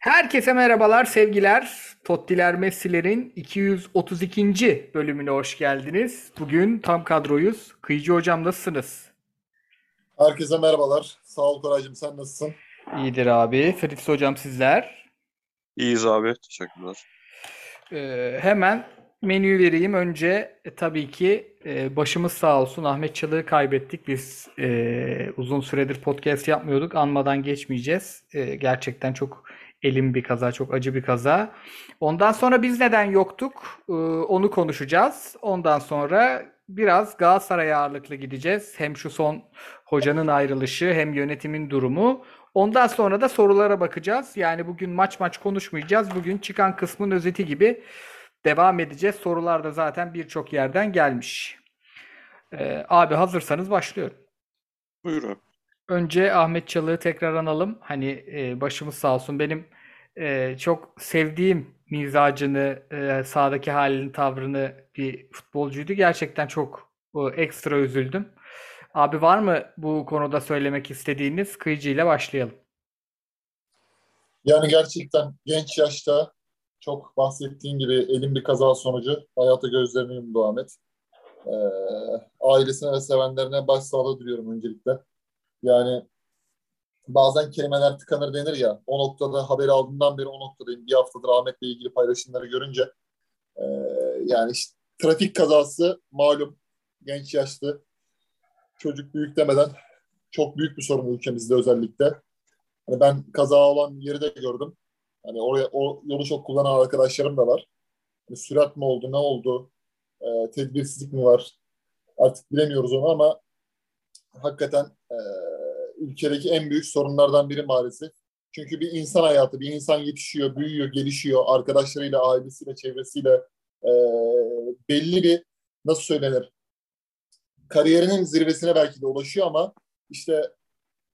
Herkese merhabalar, sevgiler. Tottiler Messi'lerin 232. bölümüne hoş geldiniz. Bugün tam kadroyuz. Kıyıcı hocam nasılsınız? Herkese merhabalar. Sağ ol Koraycığım sen nasılsın? İyidir abi. Fritz hocam sizler. İyiyiz abi. Teşekkürler. Ee, hemen menüyü vereyim. Önce e, tabii ki e, başımız sağ olsun. Ahmet Çalık'ı kaybettik. Biz e, uzun süredir podcast yapmıyorduk. Anmadan geçmeyeceğiz. E, gerçekten çok elim bir kaza, çok acı bir kaza. Ondan sonra biz neden yoktuk? E, onu konuşacağız. Ondan sonra biraz Galatasaray ağırlıklı gideceğiz. Hem şu son hocanın ayrılışı hem yönetimin durumu. Ondan sonra da sorulara bakacağız. Yani bugün maç maç konuşmayacağız. Bugün çıkan kısmın özeti gibi devam edeceğiz. Sorular da zaten birçok yerden gelmiş. Ee, abi hazırsanız başlıyorum. Buyur abi. Önce Ahmet Çalık'ı tekrar analım. Hani e, başımız sağ olsun. Benim e, çok sevdiğim mizacını, e, sahadaki halini, tavrını bir futbolcuydu. Gerçekten çok e, ekstra üzüldüm. Abi var mı bu konuda söylemek istediğiniz? Kıyıcı ile başlayalım. Yani gerçekten genç yaşta çok bahsettiğin gibi elin bir kaza sonucu hayata gözlerini yumdu Ahmet. Ee, ailesine ve sevenlerine başsağlığı diliyorum öncelikle. Yani bazen kelimeler tıkanır denir ya. O noktada haberi aldığımdan beri o noktadayım. Bir haftadır Ahmet'le ilgili paylaşımları görünce. Ee, yani işte, trafik kazası malum genç yaşlı çocuk büyük demeden çok büyük bir sorun ülkemizde özellikle. Hani ben kaza olan yeri de gördüm. Hani oraya o yolu çok kullanan arkadaşlarım da var. Hani sürat mı oldu, ne oldu? E, tedbirsizlik mi var? Artık bilemiyoruz onu ama hakikaten e, ülkedeki en büyük sorunlardan biri maalesef. Çünkü bir insan hayatı, bir insan yetişiyor, büyüyor, gelişiyor. Arkadaşlarıyla, ailesiyle, çevresiyle e, belli bir nasıl söylenir? Kariyerinin zirvesine belki de ulaşıyor ama işte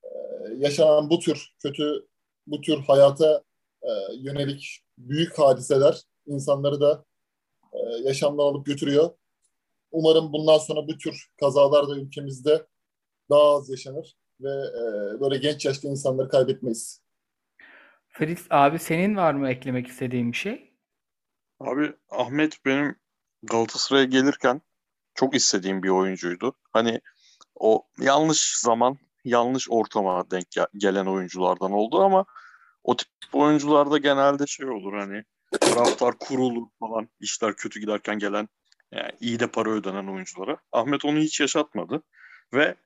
e, yaşanan bu tür kötü, bu tür hayata e, yönelik büyük hadiseler insanları da e, yaşamdan alıp götürüyor. Umarım bundan sonra bu tür kazalar da ülkemizde daha az yaşanır ve e, böyle genç yaşta insanları kaybetmeyiz. Fritz abi senin var mı eklemek istediğin bir şey? Abi Ahmet benim Galatasaray'a gelirken çok istediğim bir oyuncuydu. Hani o yanlış zaman, yanlış ortama denk gelen oyunculardan oldu ama o tip oyuncularda genelde şey olur hani taraftar kurulur falan işler kötü giderken gelen yani iyi de para ödenen oyunculara. Ahmet onu hiç yaşatmadı ve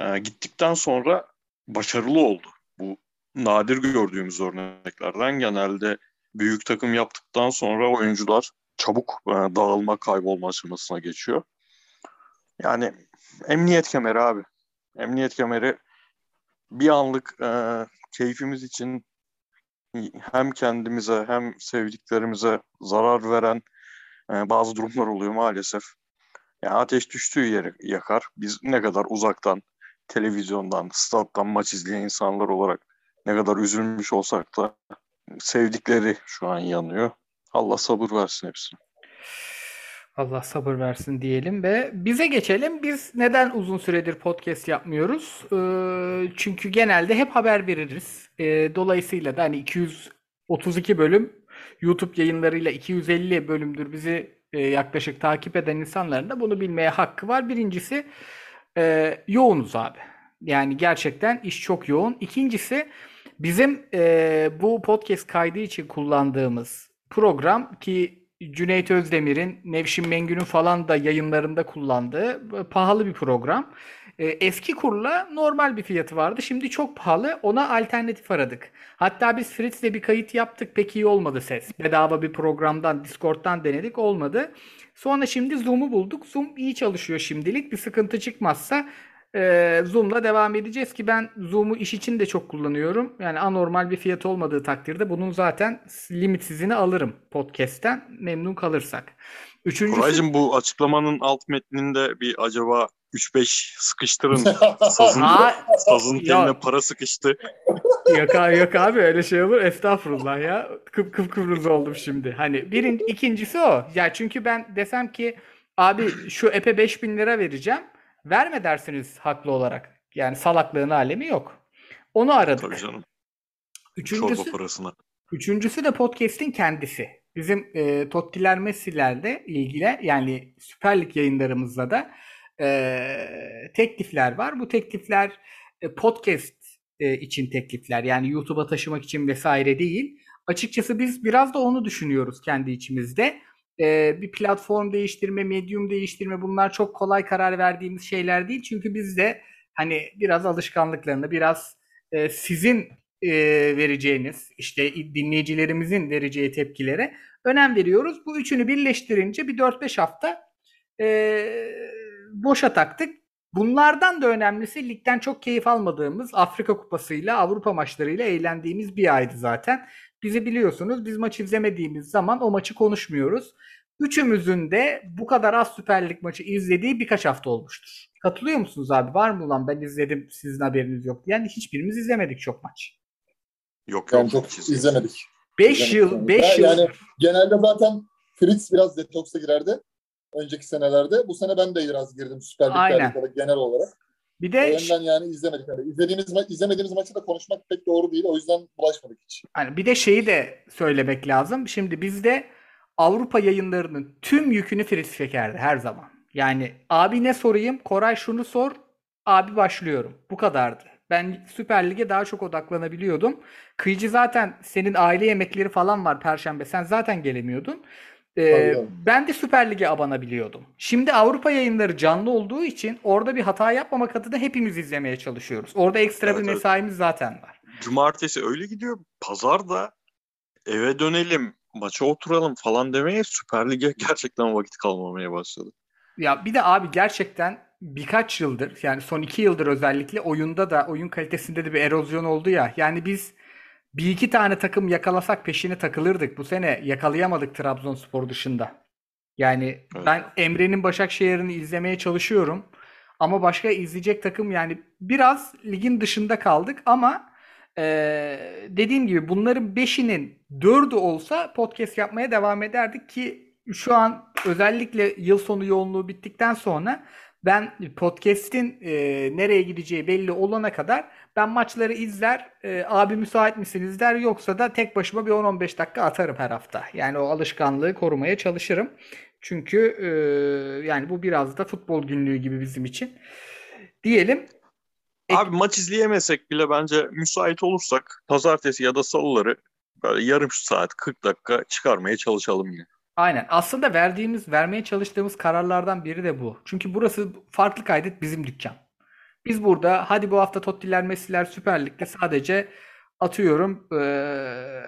e, gittikten sonra başarılı oldu. Bu nadir gördüğümüz örneklerden genelde büyük takım yaptıktan sonra oyuncular çabuk e, dağılma, kaybolma aşamasına geçiyor. Yani emniyet kemeri abi. Emniyet kemeri bir anlık e, keyfimiz için hem kendimize hem sevdiklerimize zarar veren e, bazı durumlar oluyor maalesef. Yani ateş düştüğü yeri yakar. Biz ne kadar uzaktan, televizyondan, stat'tan maç izleyen insanlar olarak ne kadar üzülmüş olsak da sevdikleri şu an yanıyor. Allah sabır versin hepsine. Allah sabır versin diyelim ve bize geçelim. Biz neden uzun süredir podcast yapmıyoruz? Ee, çünkü genelde hep haber veririz. Ee, dolayısıyla da hani 232 bölüm YouTube yayınlarıyla 250 bölümdür bizi e, yaklaşık takip eden insanların da bunu bilmeye hakkı var. Birincisi e, yoğunuz abi. Yani gerçekten iş çok yoğun. İkincisi bizim e, bu podcast kaydı için kullandığımız program ki Cüneyt Özdemir'in, Nevşin Mengü'nün falan da yayınlarında kullandığı pahalı bir program. E, eski kurla normal bir fiyatı vardı. Şimdi çok pahalı. Ona alternatif aradık. Hatta biz Fritz'le bir kayıt yaptık. Pek iyi olmadı ses. Bedava bir programdan, Discord'dan denedik. Olmadı. Sonra şimdi Zoom'u bulduk. Zoom iyi çalışıyor şimdilik. Bir sıkıntı çıkmazsa e, Zoom'la devam edeceğiz ki ben Zoom'u iş için de çok kullanıyorum. Yani anormal bir fiyat olmadığı takdirde bunun zaten limitsizini alırım podcast'ten memnun kalırsak. Üçüncüsü... Koraycığım bu açıklamanın alt metninde bir acaba 3-5 sıkıştırın sazın, sazın teline para sıkıştı. yok, abi, yok abi öyle şey olur estağfurullah ya kıp kıp kıvrız oldum şimdi. Hani birin, ikincisi o ya çünkü ben desem ki abi şu epe 5000 lira vereceğim Verme dersiniz haklı olarak. Yani salaklığın alemi yok. Onu aradık. Tabii canım. Üçüncüsü, Çorba parasına. Üçüncüsü de podcast'in kendisi. Bizim e, Tottiler Messi'lerle ilgili yani Süper Lig yayınlarımızda da e, teklifler var. Bu teklifler e, podcast e, için teklifler. Yani YouTube'a taşımak için vesaire değil. Açıkçası biz biraz da onu düşünüyoruz kendi içimizde. E, bir platform değiştirme, medium değiştirme bunlar çok kolay karar verdiğimiz şeyler değil. Çünkü biz de hani biraz alışkanlıklarını, biraz e, sizin e, vereceğiniz, işte dinleyicilerimizin vereceği tepkilere önem veriyoruz. Bu üçünü birleştirince bir 4-5 hafta e, boşa taktık. Bunlardan da önemlisi ligden çok keyif almadığımız Afrika Kupası'yla, Avrupa maçlarıyla eğlendiğimiz bir aydı zaten. Bizi biliyorsunuz biz maç izlemediğimiz zaman o maçı konuşmuyoruz. Üçümüzün de bu kadar az Süper Lig maçı izlediği birkaç hafta olmuştur. Katılıyor musunuz abi? Var mı lan ben izledim sizin haberiniz yok. Yani hiçbirimiz izlemedik çok maç. Yok yok. Yani çok izlemedik. 5 yıl 5 yıl. Yani genelde zaten Fritz biraz detoksa girerdi. Önceki senelerde. Bu sene ben de biraz girdim Süper Lig'de genel olarak. Bir de o yönden yani izlemedik. Yani izlediğimiz ma- izlemediğimiz maçı da konuşmak pek doğru değil. O yüzden bulaşmadık hiç. Yani bir de şeyi de söylemek lazım. Şimdi bizde Avrupa yayınlarının tüm yükünü Fritz çekerdi her zaman. Yani abi ne sorayım? Koray şunu sor. Abi başlıyorum. Bu kadardı. Ben Süper Lig'e daha çok odaklanabiliyordum. Kıyıcı zaten senin aile yemekleri falan var Perşembe. Sen zaten gelemiyordun. Ee, ben de Süper Lig'e abanabiliyordum. Şimdi Avrupa yayınları canlı olduğu için orada bir hata yapmamak adına hepimiz izlemeye çalışıyoruz. Orada ekstra evet, bir mesaimiz evet. zaten var. Cumartesi öyle gidiyor. Pazar da eve dönelim, maça oturalım falan demeye Süper Lig'e gerçekten vakit kalmamaya başladı. Ya bir de abi gerçekten birkaç yıldır yani son iki yıldır özellikle oyunda da oyun kalitesinde de bir erozyon oldu ya. Yani biz bir iki tane takım yakalasak peşine takılırdık. Bu sene yakalayamadık Trabzonspor dışında. Yani evet. ben Emre'nin Başakşehir'ini izlemeye çalışıyorum. Ama başka izleyecek takım yani biraz ligin dışında kaldık ama e, dediğim gibi bunların beşinin dördü olsa podcast yapmaya devam ederdik ki şu an özellikle yıl sonu yoğunluğu bittikten sonra ben podcast'in e, nereye gideceği belli olana kadar ben maçları izler, e, abi müsait misiniz der yoksa da tek başıma bir 10-15 dakika atarım her hafta. Yani o alışkanlığı korumaya çalışırım. Çünkü e, yani bu biraz da futbol günlüğü gibi bizim için. Diyelim. Abi maç izleyemesek bile bence müsait olursak pazartesi ya da salıları böyle yarım saat 40 dakika çıkarmaya çalışalım yine. Aynen. Aslında verdiğimiz, vermeye çalıştığımız kararlardan biri de bu. Çünkü burası farklı kaydet bizim dükkan. Biz burada hadi bu hafta Tottiler, Messi'ler Süper Lig'de sadece atıyorum ee,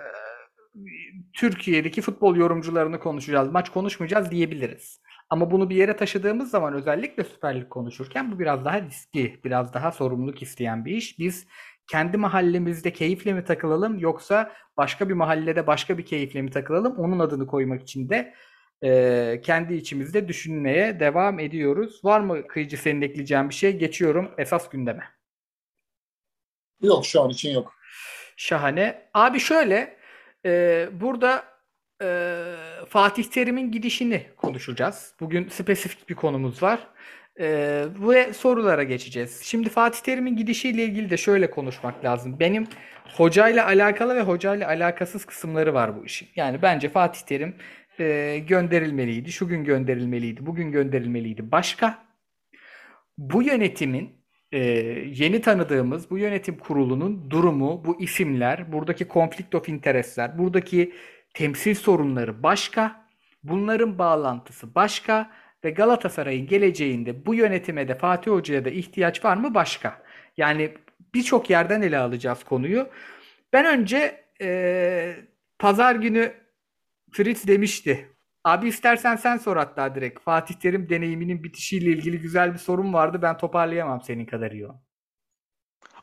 Türkiye'deki futbol yorumcularını konuşacağız. Maç konuşmayacağız diyebiliriz. Ama bunu bir yere taşıdığımız zaman özellikle Süper Lig konuşurken bu biraz daha riskli, biraz daha sorumluluk isteyen bir iş. Biz kendi mahallemizde keyifle mi takılalım yoksa başka bir mahallede başka bir keyifle mi takılalım onun adını koymak için de e, kendi içimizde düşünmeye devam ediyoruz. Var mı Kıyıcı senin ekleyeceğin bir şey? Geçiyorum esas gündeme. Yok şu an için yok. Şahane. Abi şöyle e, burada e, Fatih Terim'in gidişini konuşacağız. Bugün spesifik bir konumuz var. Ee, ve sorulara geçeceğiz. Şimdi Fatih Terim'in gidişiyle ilgili de şöyle konuşmak lazım. Benim hocayla alakalı ve hocayla alakasız kısımları var bu işin. Yani bence Fatih Terim e, gönderilmeliydi. Şu gün gönderilmeliydi. Bugün gönderilmeliydi. Başka bu yönetimin e, yeni tanıdığımız bu yönetim kurulunun durumu, bu isimler, buradaki conflict of interestler, buradaki temsil sorunları başka. Bunların bağlantısı başka ve Galatasaray'ın geleceğinde bu yönetime de Fatih Hoca'ya da ihtiyaç var mı başka? Yani birçok yerden ele alacağız konuyu. Ben önce e, pazar günü Fritz demişti. Abi istersen sen sor hatta direkt. Fatih Terim deneyiminin bitişiyle ilgili güzel bir sorun vardı. Ben toparlayamam senin kadar iyi.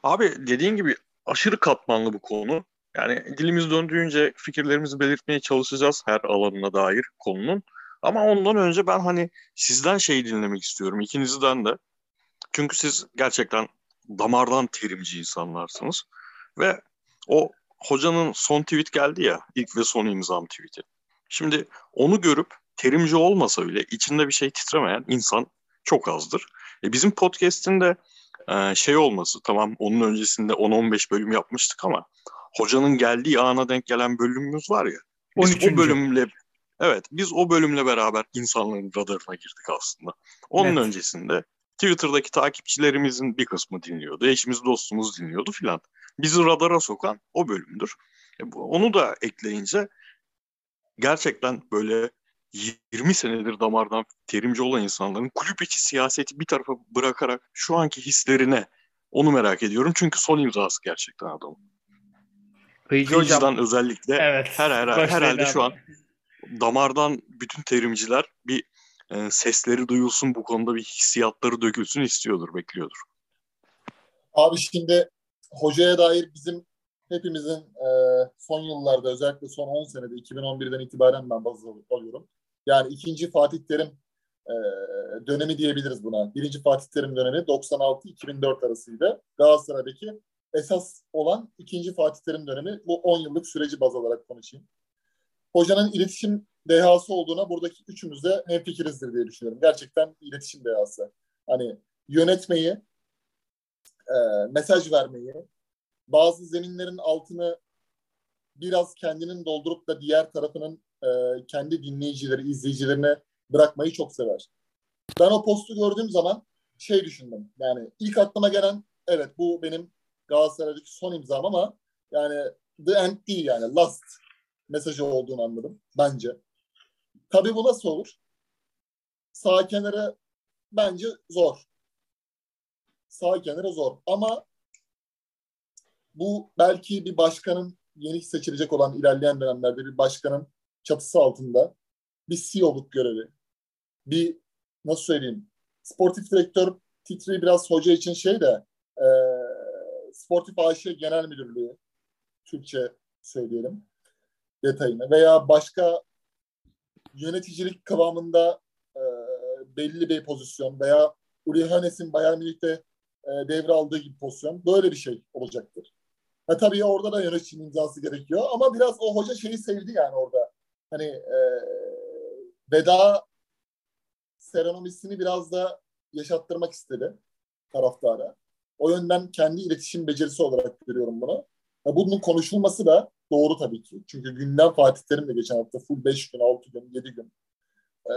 Abi dediğin gibi aşırı katmanlı bu konu. Yani dilimiz döndüğünce fikirlerimizi belirtmeye çalışacağız her alanına dair konunun. Ama ondan önce ben hani sizden şey dinlemek istiyorum ikinizden de. Çünkü siz gerçekten damardan terimci insanlarsınız. Ve o hocanın son tweet geldi ya ilk ve son imzam tweet'i. Şimdi onu görüp terimci olmasa bile içinde bir şey titremeyen insan çok azdır. E bizim podcast'in de e, şey olması tamam onun öncesinde 10-15 bölüm yapmıştık ama hocanın geldiği ana denk gelen bölümümüz var ya. Biz 13. o bölümle evet biz o bölümle beraber insanların radarına girdik aslında. Onun Evet. öncesinde Twitter'daki takipçilerimizin bir kısmı dinliyordu. Eşimiz dostumuz dinliyordu filan. Bizi radara sokan o bölümdür. E, onu da ekleyince gerçekten böyle 20 senedir damardan terimci olan insanların kulüp içi siyaseti bir tarafa bırakarak şu anki hislerine onu merak ediyorum. Çünkü son imzası gerçekten adamın. Kıyıcı hocam. Kıyıcıdan özellikle Evet. her, her, başlayın herhalde şu an damardan bütün terimciler bir e, sesleri duyulsun bu konuda bir hissiyatları dökülsün istiyordur, bekliyordur. Abi şimdi hocaya dair bizim hepimizin e, son yıllarda özellikle son 10 senede 2011'den itibaren ben baz alıyorum. Yani ikinci Fatih Terim e, dönemi diyebiliriz buna. Birinci Fatih Terim dönemi 96-2004 arasıydı. Galatasaray'daki esas olan ikinci Fatih Terim dönemi bu 10 yıllık süreci baz alarak konuşayım. Hocanın iletişim dehası olduğuna buradaki üçümüz de hemfikirizdir diye düşünüyorum. Gerçekten iletişim dehası. Hani yönetmeyi, e, mesaj vermeyi, bazı zeminlerin altını biraz kendinin doldurup da diğer tarafının e, kendi dinleyicileri, izleyicilerine bırakmayı çok sever. Ben o postu gördüğüm zaman şey düşündüm. Yani ilk aklıma gelen evet bu benim Galatasaray'daki son imzam ama yani the end değil yani last mesajı olduğunu anladım bence. Tabii bu nasıl olur? Sağ kenara bence zor. Sağ kenara zor ama bu belki bir başkanın yeni seçilecek olan ilerleyen dönemlerde bir başkanın çatısı altında bir CEO'luk görevi. Bir nasıl söyleyeyim sportif direktör titri biraz hoca için şey de e, sportif AŞ genel müdürlüğü Türkçe söyleyelim detayını veya başka yöneticilik kıvamında e, belli bir pozisyon veya Uli Hoeneß'in Bayern Münih'te e, devraldığı gibi pozisyon böyle bir şey olacaktır. Ha, tabii orada da yönetici imzası gerekiyor ama biraz o hoca şeyi sevdi yani orada. Hani e, veda seremonisini biraz da yaşattırmak istedi taraftara. O yönden kendi iletişim becerisi olarak görüyorum bunu. Ha, bunun konuşulması da doğru tabii ki. Çünkü günden Fatih Terim de geçen hafta full 5 gün, 6 gün, 7 gün. Ee,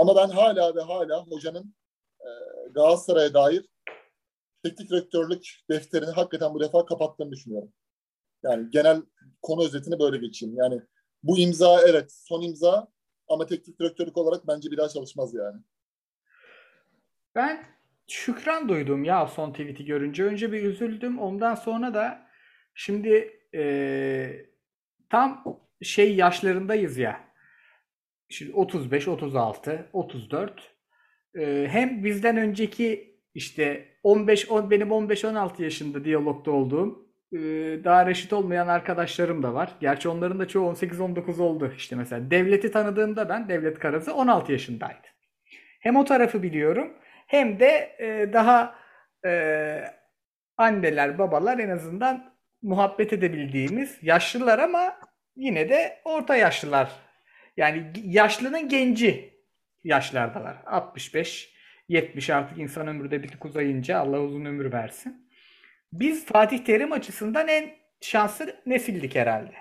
ama ben hala ve hala hocanın e, Galatasaray'a dair teknik direktörlük defterini hakikaten bu defa kapattığını düşünüyorum. Yani genel konu özetini böyle geçeyim. Yani bu imza evet son imza ama teknik direktörlük olarak bence bir daha çalışmaz yani. Ben şükran duydum ya son tweet'i görünce. Önce bir üzüldüm. Ondan sonra da şimdi eee, tam şey yaşlarındayız ya. Şimdi 35, 36, 34. Eee, hem bizden önceki işte 15, 10, benim 15-16 yaşında diyalogda olduğum daha reşit olmayan arkadaşlarım da var. Gerçi onların da çoğu 18-19 oldu. İşte mesela Devlet'i tanıdığımda ben Devlet Karazı 16 yaşındaydı. Hem o tarafı biliyorum hem de daha anneler, babalar en azından muhabbet edebildiğimiz yaşlılar ama yine de orta yaşlılar. Yani yaşlının genci yaşlardalar. 65, 70 artık insan ömrü de bir uzayınca Allah uzun ömür versin. Biz Fatih Terim açısından en şanslı nesildik herhalde.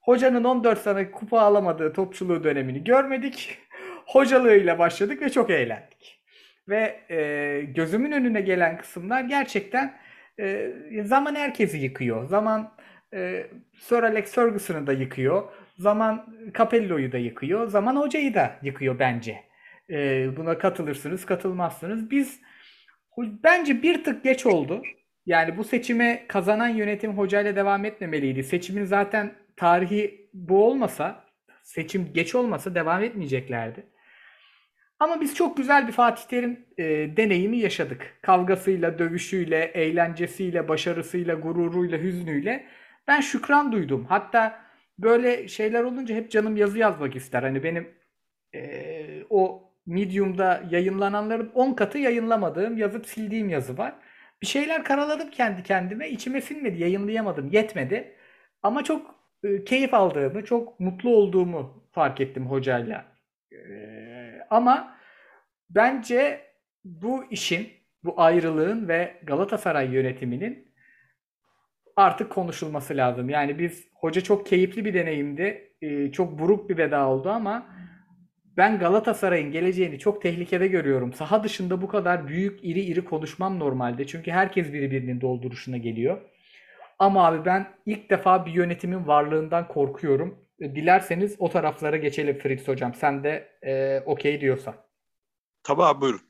Hocanın 14 sene kupa alamadığı topçuluğu dönemini görmedik. Hocalığıyla başladık ve çok eğlendik. Ve e, gözümün önüne gelen kısımlar gerçekten e, zaman herkesi yıkıyor. Zaman e, Sir Alex Ferguson'ı da yıkıyor. Zaman Capello'yu da yıkıyor. Zaman hocayı da yıkıyor bence. E, buna katılırsınız, katılmazsınız. Biz bence bir tık geç oldu. Yani bu seçime kazanan yönetim hocayla devam etmemeliydi. Seçimin zaten tarihi bu olmasa, seçim geç olmasa devam etmeyeceklerdi. Ama biz çok güzel bir Fatih Terim e, deneyimi yaşadık. Kavgasıyla, dövüşüyle, eğlencesiyle, başarısıyla, gururuyla, hüznüyle. Ben şükran duydum. Hatta böyle şeyler olunca hep canım yazı yazmak ister. Hani benim e, o Medium'da yayınlananların 10 katı yayınlamadığım, yazıp sildiğim yazı var. Bir şeyler karaladım kendi kendime. İçime sinmedi, yayınlayamadım, yetmedi. Ama çok e, keyif aldığımı, çok mutlu olduğumu fark ettim hocayla. E, ama bence bu işin bu ayrılığın ve Galatasaray yönetiminin artık konuşulması lazım. Yani biz hoca çok keyifli bir deneyimdi. Ee, çok buruk bir veda oldu ama ben Galatasaray'ın geleceğini çok tehlikede görüyorum. Saha dışında bu kadar büyük iri iri konuşmam normalde. Çünkü herkes birbirinin dolduruşuna geliyor. Ama abi ben ilk defa bir yönetimin varlığından korkuyorum. E, dilerseniz o taraflara geçelim Fritz hocam. Sen de e, okey diyorsan. Tabii abi buyurun.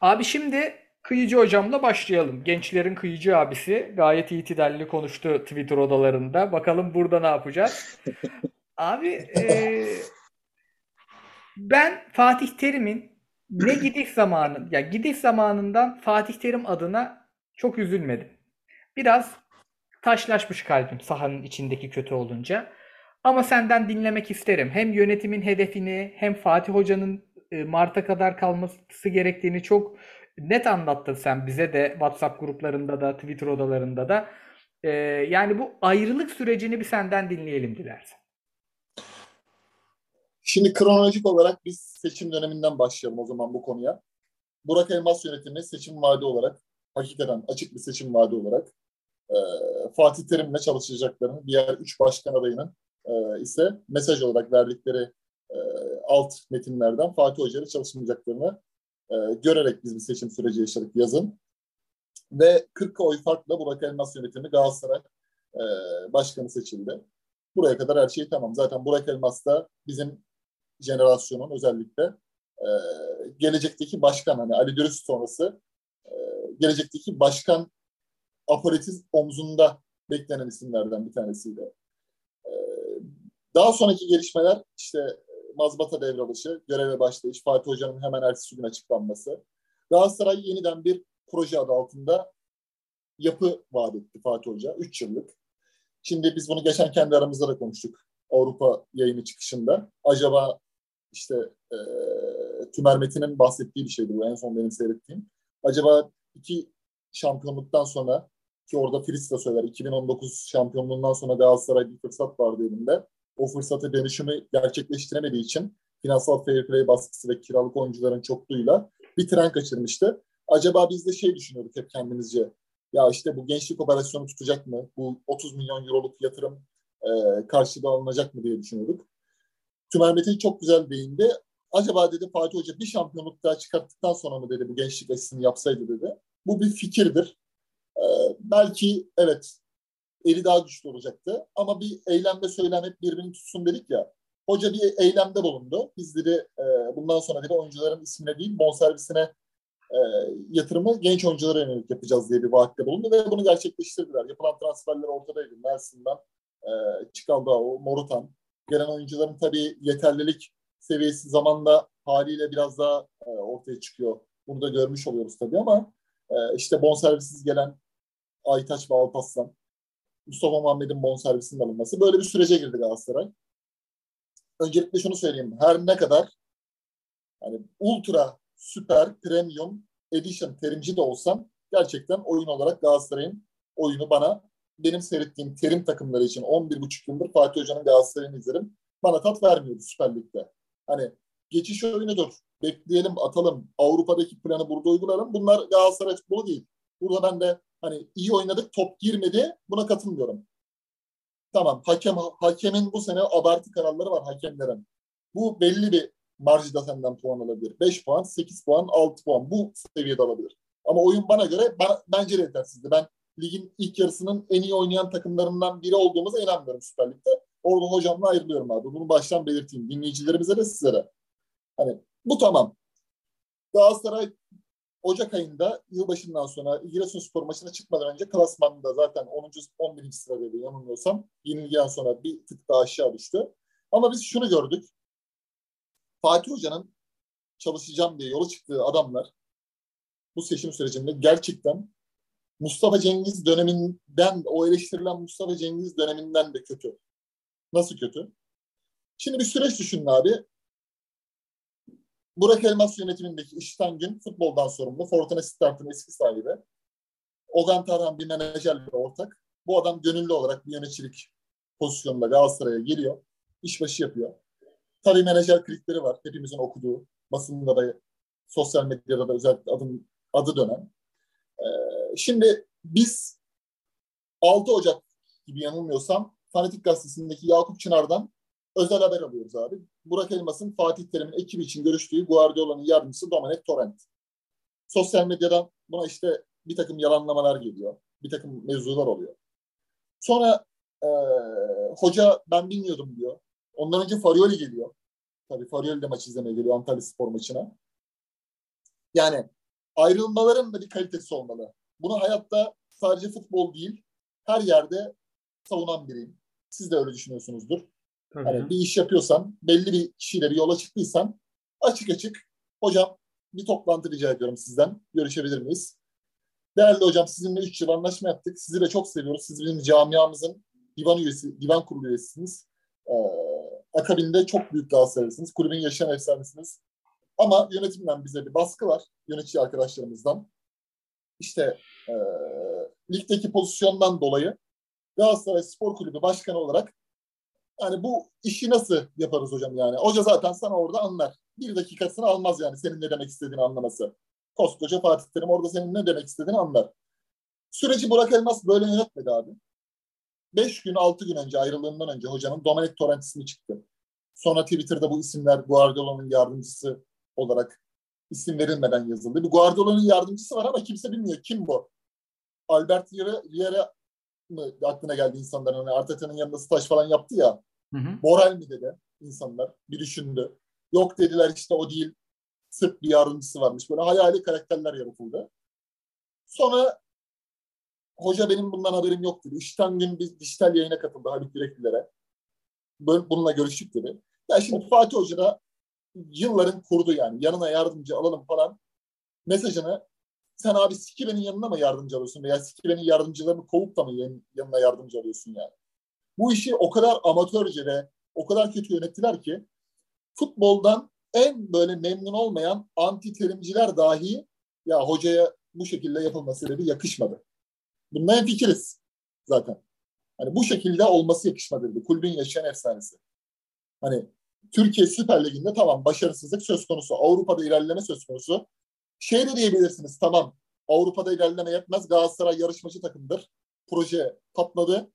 Abi şimdi Kıyıcı hocamla başlayalım. Gençlerin kıyıcı abisi gayet itidalli konuştu Twitter odalarında. Bakalım burada ne yapacağız? Abi e, ben Fatih Terim'in ne gidiş zamanı, ya yani gidiş zamanından Fatih Terim adına çok üzülmedim. Biraz taşlaşmış kalbim sahanın içindeki kötü olunca. Ama senden dinlemek isterim. Hem yönetimin hedefini hem Fatih Hoca'nın e, Mart'a kadar kalması gerektiğini çok net anlattın sen bize de WhatsApp gruplarında da Twitter odalarında da. Ee, yani bu ayrılık sürecini bir senden dinleyelim dilersen. Şimdi kronolojik olarak biz seçim döneminden başlayalım o zaman bu konuya. Burak Elmas yönetimi seçim vaadi olarak, hakikaten açık bir seçim vaadi olarak e, Fatih Terim'le çalışacaklarını, diğer üç başkan adayının e, ise mesaj olarak verdikleri e, alt metinlerden Fatih Hoca çalışmayacaklarını e, görerek biz bir seçim süreci yaşadık yazın. Ve 40 oy farkla Burak Elmas yönetimi Galatasaray e, başkanı seçildi. Buraya kadar her şey tamam. Zaten Burak Elmas da bizim jenerasyonun özellikle e, gelecekteki başkan hani Ali Dürüst sonrası e, gelecekteki başkan apolitiz omzunda beklenen isimlerden bir tanesiydi. E, daha sonraki gelişmeler işte mazbata devralışı, göreve başlayış, Fatih Hoca'nın hemen ertesi gün açıklanması. Galatasaray yeniden bir proje adı altında yapı vaat etti Fatih Hoca. Üç yıllık. Şimdi biz bunu geçen kendi aramızda da konuştuk. Avrupa yayını çıkışında. Acaba işte e, Tümer Metin'in bahsettiği bir şeydi bu en son benim seyrettiğim. Acaba iki şampiyonluktan sonra ki orada Fritz de söyler 2019 şampiyonluğundan sonra Galatasaray bir fırsat vardı elinde o fırsatı dönüşümü gerçekleştiremediği için finansal fair play baskısı ve kiralık oyuncuların çokluğuyla bir tren kaçırmıştı. Acaba biz de şey düşünüyorduk hep kendimizce. Ya işte bu gençlik operasyonu tutacak mı? Bu 30 milyon euroluk yatırım e, karşılığı alınacak mı diye düşünüyorduk. Tümer Metin çok güzel değindi. Acaba dedi Fatih Hoca bir şampiyonluk daha çıkarttıktan sonra mı dedi bu gençlik aşısını yapsaydı dedi. Bu bir fikirdir. Ee, belki evet eli daha güçlü olacaktı. Ama bir eylemde söylem hep birbirini tutsun dedik ya. Hoca bir eylemde bulundu. Biz dedi e, bundan sonra dedi oyuncuların ismine değil bonservisine e, yatırımı genç oyunculara yönelik yapacağız diye bir vaatte bulundu ve bunu gerçekleştirdiler. Yapılan transferler ortadaydı. Mersin'den e, Çikaldao, Morutan. Gelen oyuncuların tabii yeterlilik seviyesi zamanla haliyle biraz daha e, ortaya çıkıyor. Bunu da görmüş oluyoruz tabii ama e, işte bonservisiz gelen Aytaç ve Alpaslan Mustafa Muhammed'in bonservisinin alınması. Böyle bir sürece girdi Galatasaray. Öncelikle şunu söyleyeyim. Her ne kadar yani ultra, süper, premium, edition terimci de olsam gerçekten oyun olarak Galatasaray'ın oyunu bana benim seyrettiğim terim takımları için 11,5 yıldır Fatih Hoca'nın Galatasaray'ını izlerim. Bana tat vermiyordu Süper Lig'de. Hani geçiş oyunudur. Bekleyelim, atalım. Avrupa'daki planı burada uygularım. Bunlar Galatasaray futbolu değil. Burada ben de hani iyi oynadık top girmedi buna katılmıyorum. Tamam hakem hakemin bu sene abartı kararları var hakemlerin. Bu belli bir marjda senden puan alabilir. 5 puan, 8 puan, 6 puan bu seviyede alabilir. Ama oyun bana göre bana, bence de yetersizdi. Ben ligin ilk yarısının en iyi oynayan takımlarından biri olduğumuza inanmıyorum Süper Lig'de. Orada hocamla ayrılıyorum abi. Bunu baştan belirteyim. Dinleyicilerimize de sizlere. Hani bu tamam. Galatasaray Ocak ayında yılbaşından sonra Giresunspor maçına çıkmadan önce klasmanda zaten 10. 11. sıradaydı yanılmıyorsam. Yenilgiden sonra bir tık daha aşağı düştü. Ama biz şunu gördük. Fatih Hoca'nın çalışacağım diye yola çıktığı adamlar bu seçim sürecinde gerçekten Mustafa Cengiz döneminden, o eleştirilen Mustafa Cengiz döneminden de kötü. Nasıl kötü? Şimdi bir süreç düşünün abi. Burak Elmas yönetimindeki İşten Gün futboldan sorumlu. Fortuna Sittard'ın eski sahibi. Ogan Tarhan bir menajerle ortak. Bu adam gönüllü olarak bir yöneticilik pozisyonunda Galatasaray'a geliyor. İşbaşı yapıyor. Tabii menajer klikleri var. Hepimizin okuduğu. Basında da sosyal medyada da özellikle adım adı dönen. E, şimdi biz 6 Ocak gibi yanılmıyorsam Fanatik Gazetesi'ndeki Yakup Çınar'dan özel haber alıyoruz abi. Burak Elmas'ın Fatih Terim'in ekibi için görüştüğü Guardiola'nın yardımcısı Dominic Torrent. Sosyal medyadan buna işte bir takım yalanlamalar geliyor. Bir takım mevzular oluyor. Sonra e, hoca ben bilmiyordum diyor. Ondan önce Farioli geliyor. Tabii Farioli de maç izlemeye geliyor Antalya Spor maçına. Yani ayrılmaların da bir kalitesi olmalı. Bunu hayatta sadece futbol değil, her yerde savunan biriyim. Siz de öyle düşünüyorsunuzdur. Tabii. Hani bir iş yapıyorsan, belli bir kişiyle bir yola çıktıysan açık açık hocam bir toplantı rica ediyorum sizden. Görüşebilir miyiz? Değerli hocam sizinle 3 yıl anlaşma yaptık. Sizi de çok seviyoruz. Siz bizim camiamızın divan üyesi, divan kurulu üyesisiniz. Ee, akabinde çok büyük Galatasaraylısınız. Kulübün yaşayan efsanesiniz. Ama yönetimden bize bir baskı var. Yönetici arkadaşlarımızdan. İşte e, ligdeki pozisyondan dolayı Galatasaray Spor Kulübü Başkanı olarak yani bu işi nasıl yaparız hocam yani? Hoca zaten sana orada anlar. Bir dakikasını almaz yani senin ne demek istediğini anlaması. Koskoca Fatih Terim orada senin ne demek istediğini anlar. Süreci Burak Elmas böyle yönetmedi abi. Beş gün, altı gün önce ayrılığından önce hocanın Dominic Torrent ismi çıktı. Sonra Twitter'da bu isimler Guardiola'nın yardımcısı olarak isim verilmeden yazıldı. Bir Guardiola'nın yardımcısı var ama kimse bilmiyor kim bu. Albert Vieira mı aklına geldi insanların? Hani Arteta'nın yanında staj falan yaptı ya. Hı hı. Borel mi dedi insanlar. Bir düşündü. Yok dediler işte o değil. Sırp bir yardımcısı varmış. Böyle hayali karakterler yaratıldı. Sonra hoca benim bundan haberim yok dedi. Üçten gün bir dijital yayına katıldı Haluk Yüreklilere. Böyle, bununla görüştük dedi. Ya şimdi Fatih Hoca da yılların kurdu yani. Yanına yardımcı alalım falan mesajını sen abi Sikibe'nin yanına mı yardımcı alıyorsun veya Sikibe'nin yardımcılarını kovup da mı yanına yardımcı alıyorsun yani? Bu işi o kadar amatörce ve o kadar kötü yönettiler ki futboldan en böyle memnun olmayan anti terimciler dahi ya hocaya bu şekilde yapılması dedi yakışmadı. Bundan en fikiriz zaten. Hani bu şekilde olması yakışmadı dedi. Kulübün yaşayan efsanesi. Hani Türkiye Süper Ligi'nde tamam başarısızlık söz konusu. Avrupa'da ilerleme söz konusu. Şey de diyebilirsiniz tamam Avrupa'da ilerleme yetmez. Galatasaray yarışmacı takımdır. Proje patladı.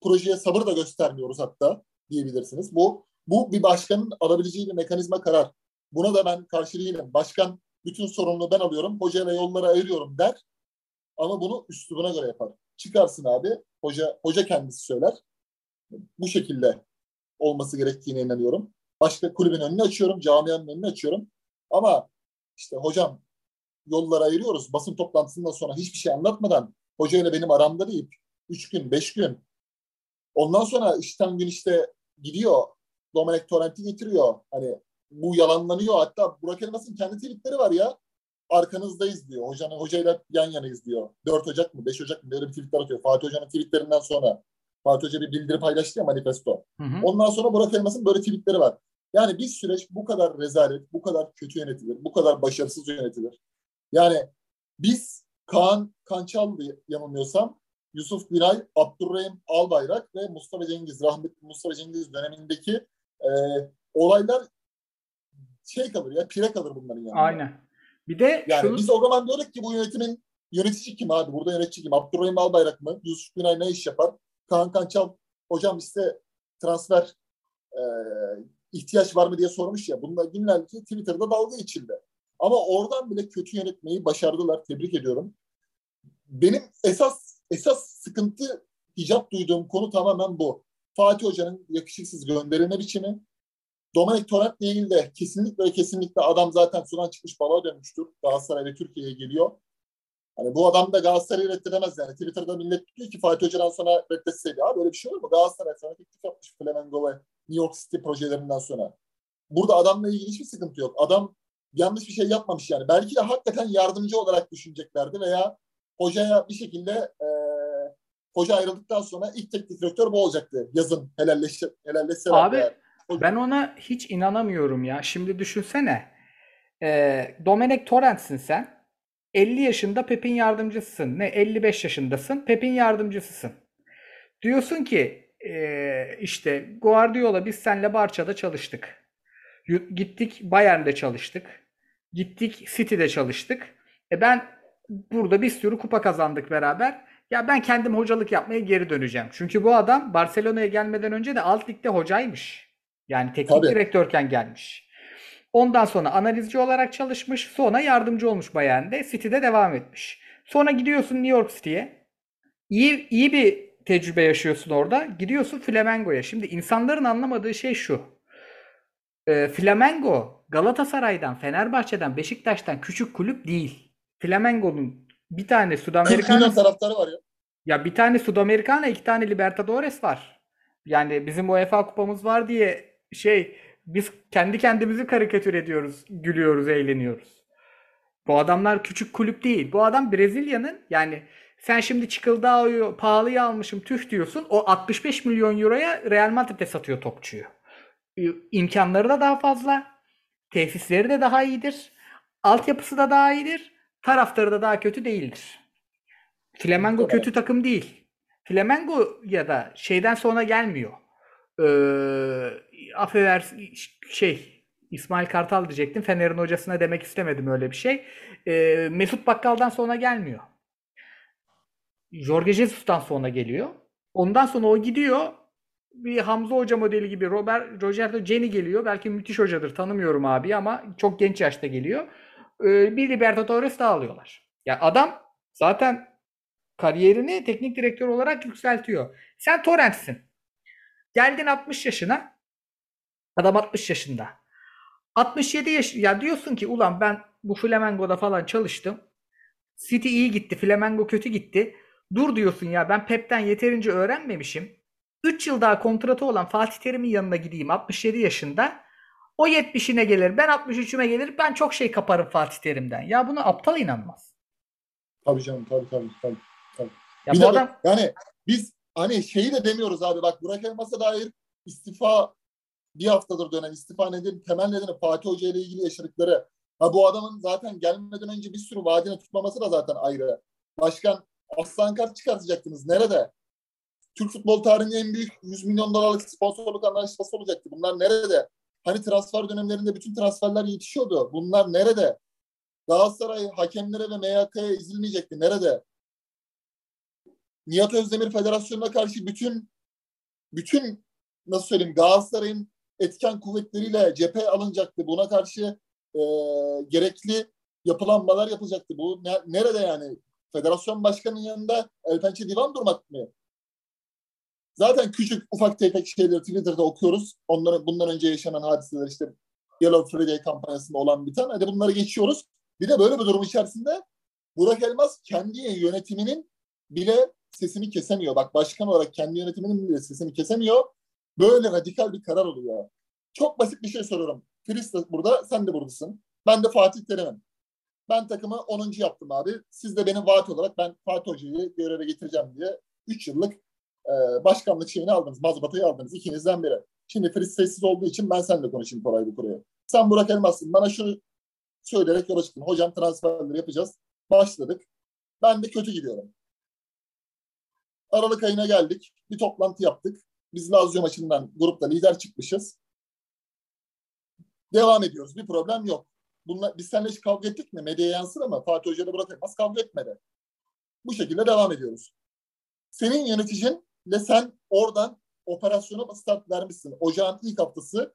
Projeye sabır da göstermiyoruz hatta diyebilirsiniz. Bu bu bir başkanın alabileceği bir mekanizma karar. Buna da ben karşı değilim. Başkan bütün sorumluluğu ben alıyorum. Hocayla yolları ayırıyorum der. Ama bunu üslubuna göre yapar. Çıkarsın abi. Hoca hoca kendisi söyler. Bu şekilde olması gerektiğine inanıyorum. Başka kulübün önünü açıyorum. Camianın önünü açıyorum. Ama işte hocam yollara ayırıyoruz. Basın toplantısından sonra hiçbir şey anlatmadan hocayla benim aramda deyip üç gün, beş gün. Ondan sonra işten gün işte gidiyor. Dominic Torrent'i getiriyor. Hani bu yalanlanıyor. Hatta Burak Elmas'ın kendi tweetleri var ya. Arkanızdayız diyor. Hocanın hocayla yan yanayız diyor. 4 Ocak mı 5 Ocak mı böyle bir tweetler atıyor. Fatih Hoca'nın tweetlerinden sonra. Fatih Hoca bir bildiri paylaştı ya manifesto. Hı hı. Ondan sonra Burak Elmas'ın böyle tweetleri var. Yani bir süreç bu kadar rezalet, bu kadar kötü yönetilir, bu kadar başarısız yönetilir. Yani biz Kaan Kançal'dı yanılmıyorsam Yusuf Günay, Abdurrahim Albayrak ve Mustafa Cengiz, rahmetli Mustafa Cengiz dönemindeki e, olaylar şey kalır ya, pire kalır bunların yanında. Aynen. Bir de Yani şunu biz o zaman diyorduk ki bu yönetimin yönetici kim abi? Burada yönetici kim? Abdurrahim Albayrak mı? Yusuf Günay ne iş yapar? Kaan Kançal hocam işte transfer e, ihtiyaç var mı diye sormuş ya. Bununla günlerce Twitter'da dalga geçildi. Ama oradan bile kötü yönetmeyi başardılar. Tebrik ediyorum. Benim esas esas sıkıntı hicap duyduğum konu tamamen bu. Fatih Hoca'nın yakışıksız gönderilme biçimi. Dominic Torrent'le ilgili de kesinlikle kesinlikle adam zaten sudan çıkmış balığa dönmüştür. Galatasaray ve Türkiye'ye geliyor. Hani bu adam da Galatasaray'ı reddedemez yani. Twitter'da millet diyor ki Fatih Hoca'dan sonra reddetseydi. Abi böyle bir şey olur mu? Galatasaray sana teklif yapmış Flamengo ve New York City projelerinden sonra. Burada adamla ilgili hiçbir sıkıntı yok. Adam yanlış bir şey yapmamış yani. Belki de hakikaten yardımcı olarak düşüneceklerdi veya hocaya bir şekilde e, hoca ayrıldıktan sonra ilk teknik direktör bu olacaktı yazın helalleşse, helalleşseler. Abi eğer. ben ona hiç inanamıyorum ya. Şimdi düşünsene. E, Domenech Torrent'sin sen. 50 yaşında Pep'in yardımcısısın. Ne 55 yaşındasın. Pep'in yardımcısısın. Diyorsun ki e, işte Guardiola biz senle Barça'da çalıştık. Gittik Bayern'de çalıştık. Gittik City'de çalıştık. E ben burada bir sürü kupa kazandık beraber. Ya ben kendim hocalık yapmaya geri döneceğim. Çünkü bu adam Barcelona'ya gelmeden önce de alt ligde hocaymış. Yani teknik Tabii. direktörken gelmiş. Ondan sonra analizci olarak çalışmış. Sonra yardımcı olmuş Bayern'de. City'de devam etmiş. Sonra gidiyorsun New York City'ye. İyi, iyi bir tecrübe yaşıyorsun orada. Gidiyorsun Flamengo'ya. Şimdi insanların anlamadığı şey şu. E, Flamengo Galatasaray'dan, Fenerbahçe'den, Beşiktaş'tan küçük kulüp değil. Flamengo'nun bir tane 40 milyon Sudamericana taraftarı var ya. ya bir tane Sudamericana, iki tane Libertadores var. Yani bizim UEFA kupamız var diye şey biz kendi kendimizi karikatür ediyoruz, gülüyoruz, eğleniyoruz. Bu adamlar küçük kulüp değil. Bu adam Brezilya'nın yani sen şimdi Çıkıldağ'ı pahalıya almışım tüh diyorsun. O 65 milyon euroya Real Madrid'e satıyor topçuyu. İmkanları da daha fazla. Tesisleri de daha iyidir. Altyapısı da daha iyidir. Taraftarı da daha kötü değildir. Flamengo kötü takım değil. Flamengo ya da şeyden sonra gelmiyor. Ee, affedersin şey İsmail Kartal diyecektim. Fener'in hocasına demek istemedim öyle bir şey. Ee, Mesut Bakkal'dan sonra gelmiyor. Jorge Jesus'tan sonra geliyor. Ondan sonra o gidiyor. Bir Hamza Hoca modeli gibi Robert Roberto Ceni geliyor. Belki müthiş hocadır. Tanımıyorum abi ama çok genç yaşta geliyor. Ee, bir Libertadores daha alıyorlar. Ya adam zaten kariyerini teknik direktör olarak yükseltiyor. Sen Torrent'sin. Geldin 60 yaşına. Adam 60 yaşında. 67 yaş ya diyorsun ki ulan ben bu Flamengo'da falan çalıştım. City iyi gitti, Flamengo kötü gitti. Dur diyorsun ya ben Pep'ten yeterince öğrenmemişim. 3 yıl daha kontratı olan Fatih Terim'in yanına gideyim 67 yaşında. O 70'ine gelir, ben 63'üme gelir. Ben çok şey kaparım Fatih Terim'den. Ya buna aptal inanmaz. Tabii canım tabii tabii. tabii. Ya Bir bu de adam yani biz hani şeyi de demiyoruz abi bak Burak Elmas'a dair istifa bir haftadır dönen istifa nedeni temel nedeni Fatih Hoca ile ilgili yaşadıkları. Ha bu adamın zaten gelmeden önce bir sürü vaadini tutmaması da zaten ayrı. Başkan aslan kart çıkartacaktınız. Nerede? Türk futbol tarihinin en büyük 100 milyon dolarlık sponsorluk anlaşması olacaktı. Bunlar nerede? Hani transfer dönemlerinde bütün transferler yetişiyordu. Bunlar nerede? Galatasaray hakemlere ve MYK'ya ezilmeyecekti. Nerede? Nihat Özdemir Federasyonu'na karşı bütün bütün nasıl söyleyeyim Galatasaray'ın etken kuvvetleriyle cephe alınacaktı. Buna karşı e, gerekli yapılanmalar yapılacaktı. Bu ne- nerede yani? Federasyon başkanının yanında El Pençe divan durmak mı? Zaten küçük ufak tefek şeyleri Twitter'da okuyoruz. Onların bundan önce yaşanan hadiseler işte Yellow Friday kampanyasında olan bir tane. Hadi bunları geçiyoruz. Bir de böyle bir durum içerisinde Burak Elmas kendi yönetiminin bile sesini kesemiyor. Bak başkan olarak kendi yönetiminin bile sesini kesemiyor. Böyle radikal bir karar oluyor. Çok basit bir şey soruyorum. Filiz burada, sen de buradasın. Ben de Fatih Terim'im. Ben takımı 10. yaptım abi. Siz de benim vaat olarak ben Fatih Hoca'yı göreve getireceğim diye 3 yıllık e, başkanlık şeyini aldınız. Mazbatayı aldınız. ikinizden biri. Şimdi Filiz sessiz olduğu için ben seninle konuşayım Koray bu konuyu. Sen Burak Elmas'sın. Bana şunu söyleyerek yola çıktın. Hocam transferleri yapacağız. Başladık. Ben de kötü gidiyorum. Aralık ayına geldik. Bir toplantı yaptık. Biz Lazio maçından grupta lider çıkmışız. Devam ediyoruz. Bir problem yok. Bunlar, biz seninle hiç kavga ettik mi? Medyaya yansır ama Fatih Hoca da Burak Elmas kavga etmedi. Bu şekilde devam ediyoruz. Senin yöneticinle sen oradan operasyona start vermişsin. Ocağın ilk haftası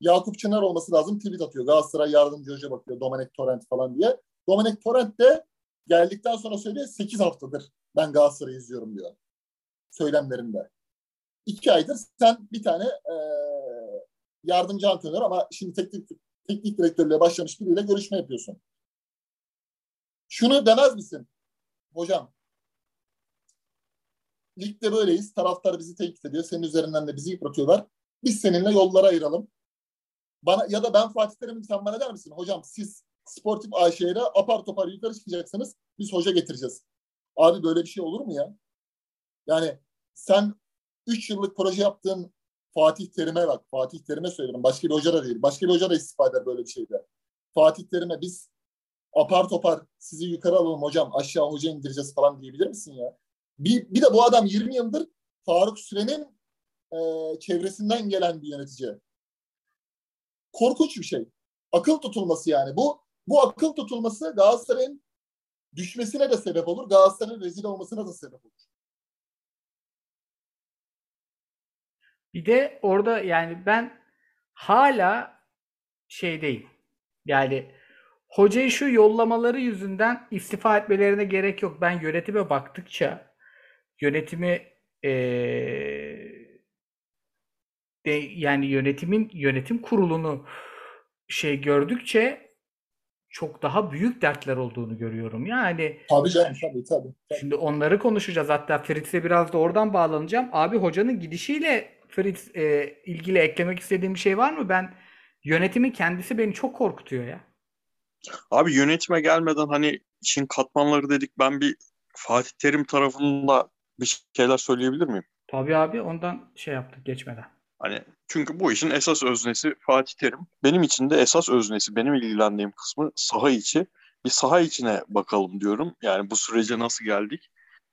Yakup Çınar olması lazım tweet atıyor. Galatasaray yardımcı hoca bakıyor. Domenek Torrent falan diye. Domenek Torrent de geldikten sonra söylüyor 8 haftadır ben Galatasaray'ı izliyorum diyor. Söylemlerinde. İki aydır sen bir tane e, yardımcı antrenör ama şimdi teknik, teknik direktörlüğe başlamış biriyle görüşme yapıyorsun. Şunu demez misin? Hocam ligde böyleyiz. Taraftar bizi tehdit ediyor. Senin üzerinden de bizi yıpratıyorlar. Biz seninle yollara ayıralım. Bana ya da ben Fatih Terim'im sen bana der misin? Hocam siz Sportif AŞ'ye apar topar yukarı çıkacaksınız. Biz hoca getireceğiz. Abi böyle bir şey olur mu ya? Yani sen 3 yıllık proje yaptığın Fatih Terim'e bak. Fatih Terim'e söylerim. Başka bir hoca da değil. Başka bir hoca da istifa eder böyle bir şeyde. Fatih Terim'e biz apar topar sizi yukarı alalım hocam aşağı hoca indireceğiz falan diyebilir misin ya? Bir, bir de bu adam 20 yıldır Faruk Süren'in e, çevresinden gelen bir yönetici. Korkunç bir şey. Akıl tutulması yani. Bu bu akıl tutulması Galatasaray'ın düşmesine de sebep olur. Galatasaray'ın rezil olmasına da sebep olur. Bir de orada yani ben hala şeydeyim. Yani hocayı şu yollamaları yüzünden istifa etmelerine gerek yok. Ben yönetime baktıkça yönetimi de, yani yönetimin yönetim kurulunu şey gördükçe çok daha büyük dertler olduğunu görüyorum. Yani Tabii canım tabii tabii. tabii. Şimdi onları konuşacağız. Hatta Fritz'e biraz da oradan bağlanacağım. Abi hocanın gidişiyle Fritz e, ilgili eklemek istediğim bir şey var mı? Ben yönetimin kendisi beni çok korkutuyor ya. Abi yönetime gelmeden hani işin katmanları dedik. Ben bir Fatih Terim tarafında bir şeyler söyleyebilir miyim? Tabii abi ondan şey yaptık geçmeden. Hani çünkü bu işin esas öznesi Fatih Terim. Benim için de esas öznesi, benim ilgilendiğim kısmı saha içi. Bir saha içine bakalım diyorum. Yani bu sürece nasıl geldik?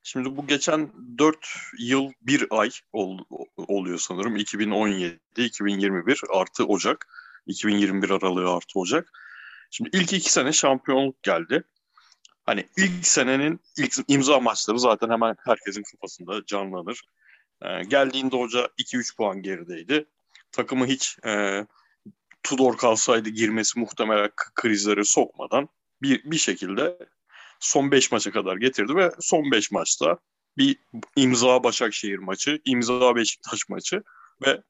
Şimdi bu geçen 4 yıl 1 ay ol, oluyor sanırım. 2017, 2021 artı Ocak. 2021 aralığı artı Ocak. Şimdi ilk iki sene şampiyonluk geldi. Hani ilk senenin ilk imza maçları zaten hemen herkesin kafasında canlanır. Ee, geldiğinde hoca 2-3 puan gerideydi. Takımı hiç e, Tudor kalsaydı girmesi muhtemelen krizleri sokmadan bir, bir şekilde son 5 maça kadar getirdi ve son 5 maçta bir imza Başakşehir maçı, imza Beşiktaş maçı ve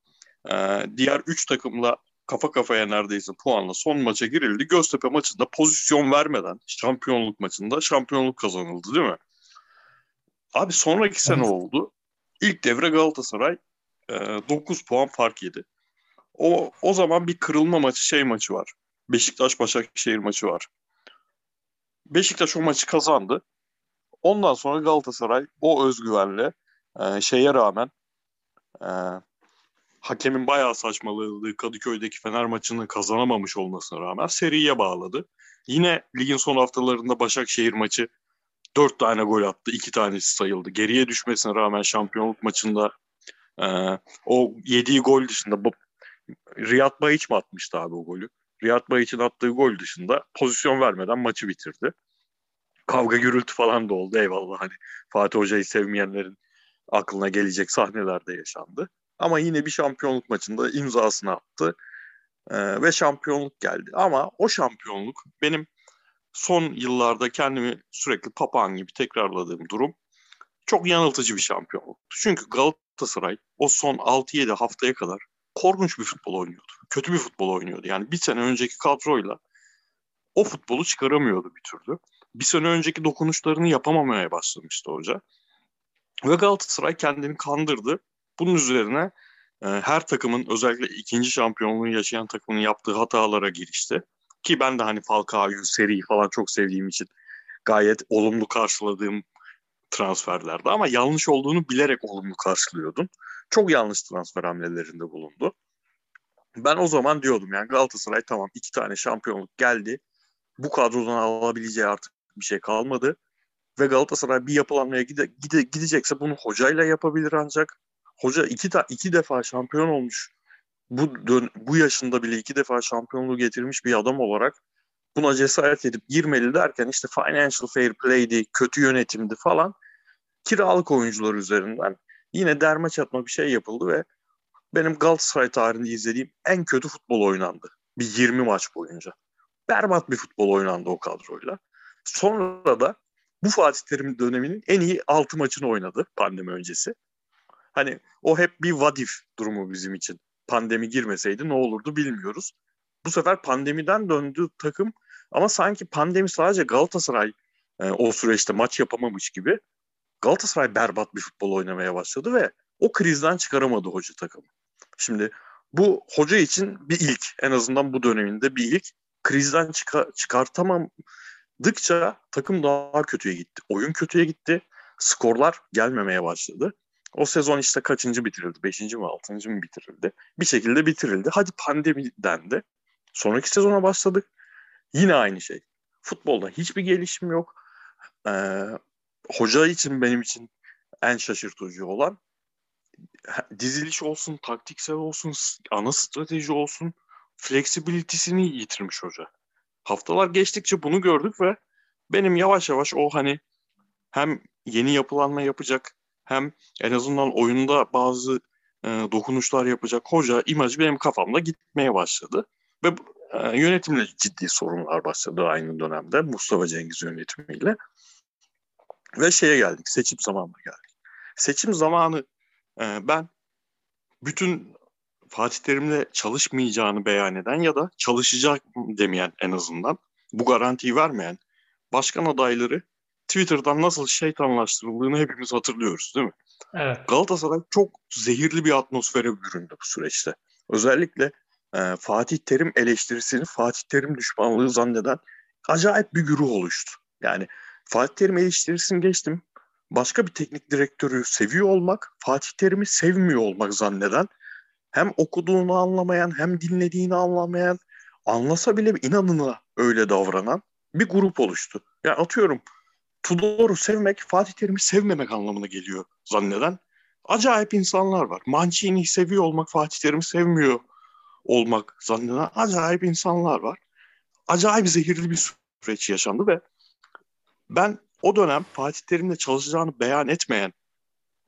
e, diğer 3 takımla kafa kafaya neredeyse puanla son maça girildi. Göztepe maçında pozisyon vermeden şampiyonluk maçında şampiyonluk kazanıldı değil mi? Abi sonraki sene oldu. İlk devre Galatasaray e, 9 puan fark yedi. O, o zaman bir kırılma maçı şey maçı var. Beşiktaş Başakşehir maçı var. Beşiktaş o maçı kazandı. Ondan sonra Galatasaray o özgüvenle e, şeye rağmen e, hakemin bayağı saçmaladığı Kadıköy'deki Fener maçını kazanamamış olmasına rağmen seriye bağladı. Yine ligin son haftalarında Başakşehir maçı dört tane gol attı. iki tanesi sayıldı. Geriye düşmesine rağmen şampiyonluk maçında e, o yediği gol dışında Riyad Bayiç mi atmıştı abi o golü? Riyad Bayiç'in attığı gol dışında pozisyon vermeden maçı bitirdi. Kavga gürültü falan da oldu eyvallah hani Fatih Hoca'yı sevmeyenlerin aklına gelecek sahneler de yaşandı. Ama yine bir şampiyonluk maçında imzasını attı ee, ve şampiyonluk geldi. Ama o şampiyonluk benim son yıllarda kendimi sürekli papağan gibi tekrarladığım durum çok yanıltıcı bir şampiyonluk. Çünkü Galatasaray o son 6-7 haftaya kadar korkunç bir futbol oynuyordu. Kötü bir futbol oynuyordu. Yani bir sene önceki kadroyla o futbolu çıkaramıyordu bir türlü. Bir sene önceki dokunuşlarını yapamamaya başlamıştı hoca. Ve Galatasaray kendini kandırdı. Bunun üzerine e, her takımın özellikle ikinci şampiyonluğu yaşayan takımın yaptığı hatalara girişti. Ki ben de hani Falcao'yu, Seri'yi falan çok sevdiğim için gayet olumlu karşıladığım transferlerde ama yanlış olduğunu bilerek olumlu karşılıyordum. Çok yanlış transfer hamlelerinde bulundu. Ben o zaman diyordum yani Galatasaray tamam iki tane şampiyonluk geldi. Bu kadrodan alabileceği artık bir şey kalmadı. Ve Galatasaray bir yapılanmaya gide, gide, gidecekse bunu hocayla yapabilir ancak. Hoca iki, ta, iki defa şampiyon olmuş. Bu, dön, bu yaşında bile iki defa şampiyonluğu getirmiş bir adam olarak buna cesaret edip girmeli derken işte financial fair play'di, kötü yönetimdi falan kiralık oyuncular üzerinden yine derme çatma bir şey yapıldı ve benim Galatasaray tarihinde izlediğim en kötü futbol oynandı. Bir 20 maç boyunca. Berbat bir futbol oynandı o kadroyla. Sonra da bu Fatih Terim döneminin en iyi 6 maçını oynadı pandemi öncesi. Hani o hep bir vadif durumu bizim için. Pandemi girmeseydi ne olurdu bilmiyoruz. Bu sefer pandemiden döndü takım ama sanki pandemi sadece Galatasaray e, o süreçte maç yapamamış gibi Galatasaray berbat bir futbol oynamaya başladı ve o krizden çıkaramadı hoca takımı. Şimdi bu hoca için bir ilk en azından bu döneminde bir ilk krizden çıkar, çıkartamadıkça takım daha kötüye gitti. Oyun kötüye gitti. Skorlar gelmemeye başladı. O sezon işte kaçıncı bitirildi? Beşinci mi altıncı mı bitirildi? Bir şekilde bitirildi. Hadi pandemi dendi. Sonraki sezona başladık. Yine aynı şey. Futbolda hiçbir gelişim yok. Ee, hoca için benim için en şaşırtıcı olan diziliş olsun, taktiksel olsun, ana strateji olsun fleksibilitesini yitirmiş hoca. Haftalar geçtikçe bunu gördük ve benim yavaş yavaş o hani hem yeni yapılanma yapacak hem en azından oyunda bazı e, dokunuşlar yapacak hoca imajı benim kafamda gitmeye başladı. Ve e, yönetimle ciddi sorunlar başladı aynı dönemde Mustafa Cengiz yönetimiyle. Ve şeye geldik, seçim zamanına geldik. Seçim zamanı e, ben bütün Fatih Terim'le çalışmayacağını beyan eden ya da çalışacak demeyen en azından bu garantiyi vermeyen başkan adayları Twitter'dan nasıl şeytanlaştırıldığını hepimiz hatırlıyoruz değil mi? Evet. Galatasaray çok zehirli bir atmosfere büründü bu süreçte. Özellikle e, Fatih Terim eleştirisini Fatih Terim düşmanlığı zanneden acayip bir güruh oluştu. Yani Fatih Terim eleştirisini geçtim. Başka bir teknik direktörü seviyor olmak, Fatih Terim'i sevmiyor olmak zanneden, hem okuduğunu anlamayan hem dinlediğini anlamayan, anlasa bile inanına öyle davranan bir grup oluştu. Yani atıyorum Tudor'u sevmek Fatih Terim'i sevmemek anlamına geliyor zanneden acayip insanlar var. Mancini'yi seviyor olmak Fatih Terim'i sevmiyor olmak zanneden acayip insanlar var. Acayip zehirli bir süreç yaşandı ve ben o dönem Fatih Terim'le çalışacağını beyan etmeyen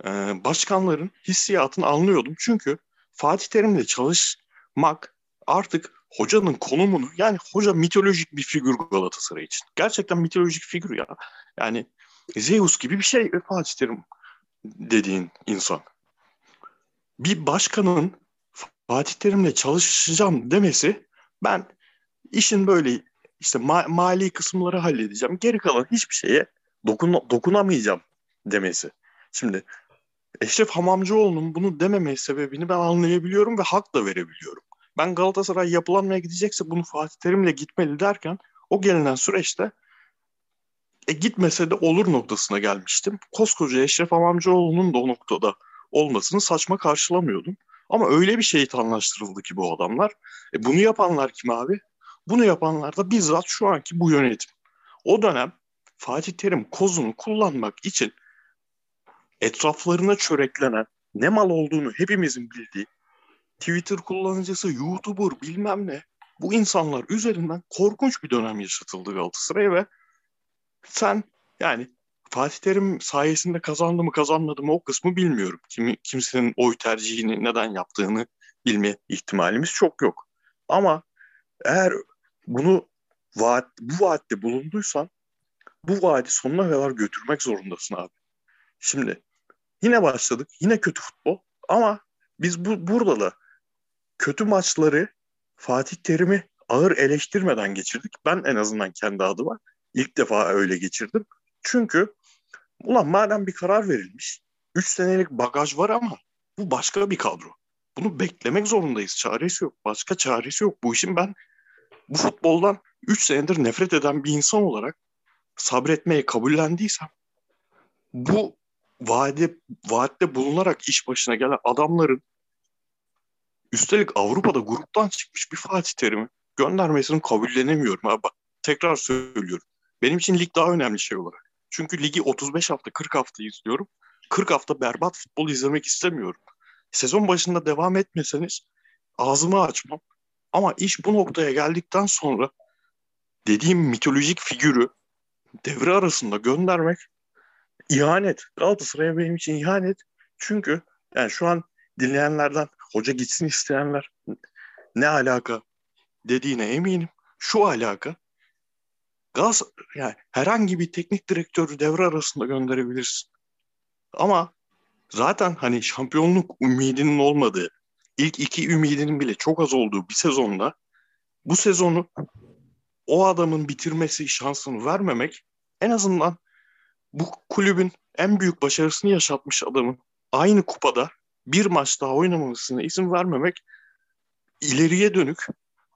e, başkanların hissiyatını anlıyordum. Çünkü Fatih Terim'le çalışmak artık hocanın konumunu yani hoca mitolojik bir figür Galatasaray için. Gerçekten mitolojik figür ya. Yani Zeus gibi bir şey Fatih Terim dediğin insan. Bir başkanın Fatih Terim'le çalışacağım demesi ben işin böyle işte ma- mali kısımları halledeceğim. Geri kalan hiçbir şeye dokun dokunamayacağım demesi. Şimdi Eşref Hamamcıoğlu'nun bunu dememe sebebini ben anlayabiliyorum ve hak da verebiliyorum. Ben Galatasaray yapılanmaya gidecekse bunu Fatih Terim'le gitmeli derken o gelinen süreçte e, gitmese de olur noktasına gelmiştim. Koskoca Eşref Hamamcıoğlu'nun da o noktada olmasını saçma karşılamıyordum. Ama öyle bir şeytanlaştırıldı ki bu adamlar. E, bunu yapanlar kim abi? Bunu yapanlar da bizzat şu anki bu yönetim. O dönem Fatih Terim kozunu kullanmak için etraflarına çöreklenen ne mal olduğunu hepimizin bildiği Twitter kullanıcısı, YouTuber bilmem ne bu insanlar üzerinden korkunç bir dönem yaşatıldı Galatasaray'a ve sen yani Fatih Terim sayesinde kazandı mı kazanmadı mı o kısmı bilmiyorum. Kim, kimsenin oy tercihini neden yaptığını bilme ihtimalimiz çok yok. Ama eğer bunu vaat, bu vaatte bulunduysan bu vaadi sonuna kadar götürmek zorundasın abi. Şimdi yine başladık. Yine kötü futbol ama biz bu burada da kötü maçları Fatih Terim'i ağır eleştirmeden geçirdik. Ben en azından kendi adıma ilk defa öyle geçirdim. Çünkü ulan madem bir karar verilmiş 3 senelik bagaj var ama bu başka bir kadro. Bunu beklemek zorundayız. Çaresi yok. Başka çaresi yok. Bu işin ben bu futboldan 3 senedir nefret eden bir insan olarak sabretmeye kabullendiysem bu vaade, vaatte bulunarak iş başına gelen adamların üstelik Avrupa'da gruptan çıkmış bir Fatih Terim'i göndermesini kabullenemiyorum. Abi bak tekrar söylüyorum. Benim için lig daha önemli şey olarak. Çünkü ligi 35 hafta 40 hafta izliyorum. 40 hafta berbat futbol izlemek istemiyorum. Sezon başında devam etmeseniz ağzımı açmam. Ama iş bu noktaya geldikten sonra dediğim mitolojik figürü devre arasında göndermek ihanet. Galatasaray'a benim için ihanet. Çünkü yani şu an dinleyenlerden hoca gitsin isteyenler ne alaka dediğine eminim. Şu alaka Gaz yani herhangi bir teknik direktörü devre arasında gönderebilirsin. Ama zaten hani şampiyonluk ümidinin olmadığı, ilk iki ümidinin bile çok az olduğu bir sezonda bu sezonu o adamın bitirmesi şansını vermemek en azından bu kulübün en büyük başarısını yaşatmış adamın aynı kupada bir maç daha oynamamasına izin vermemek ileriye dönük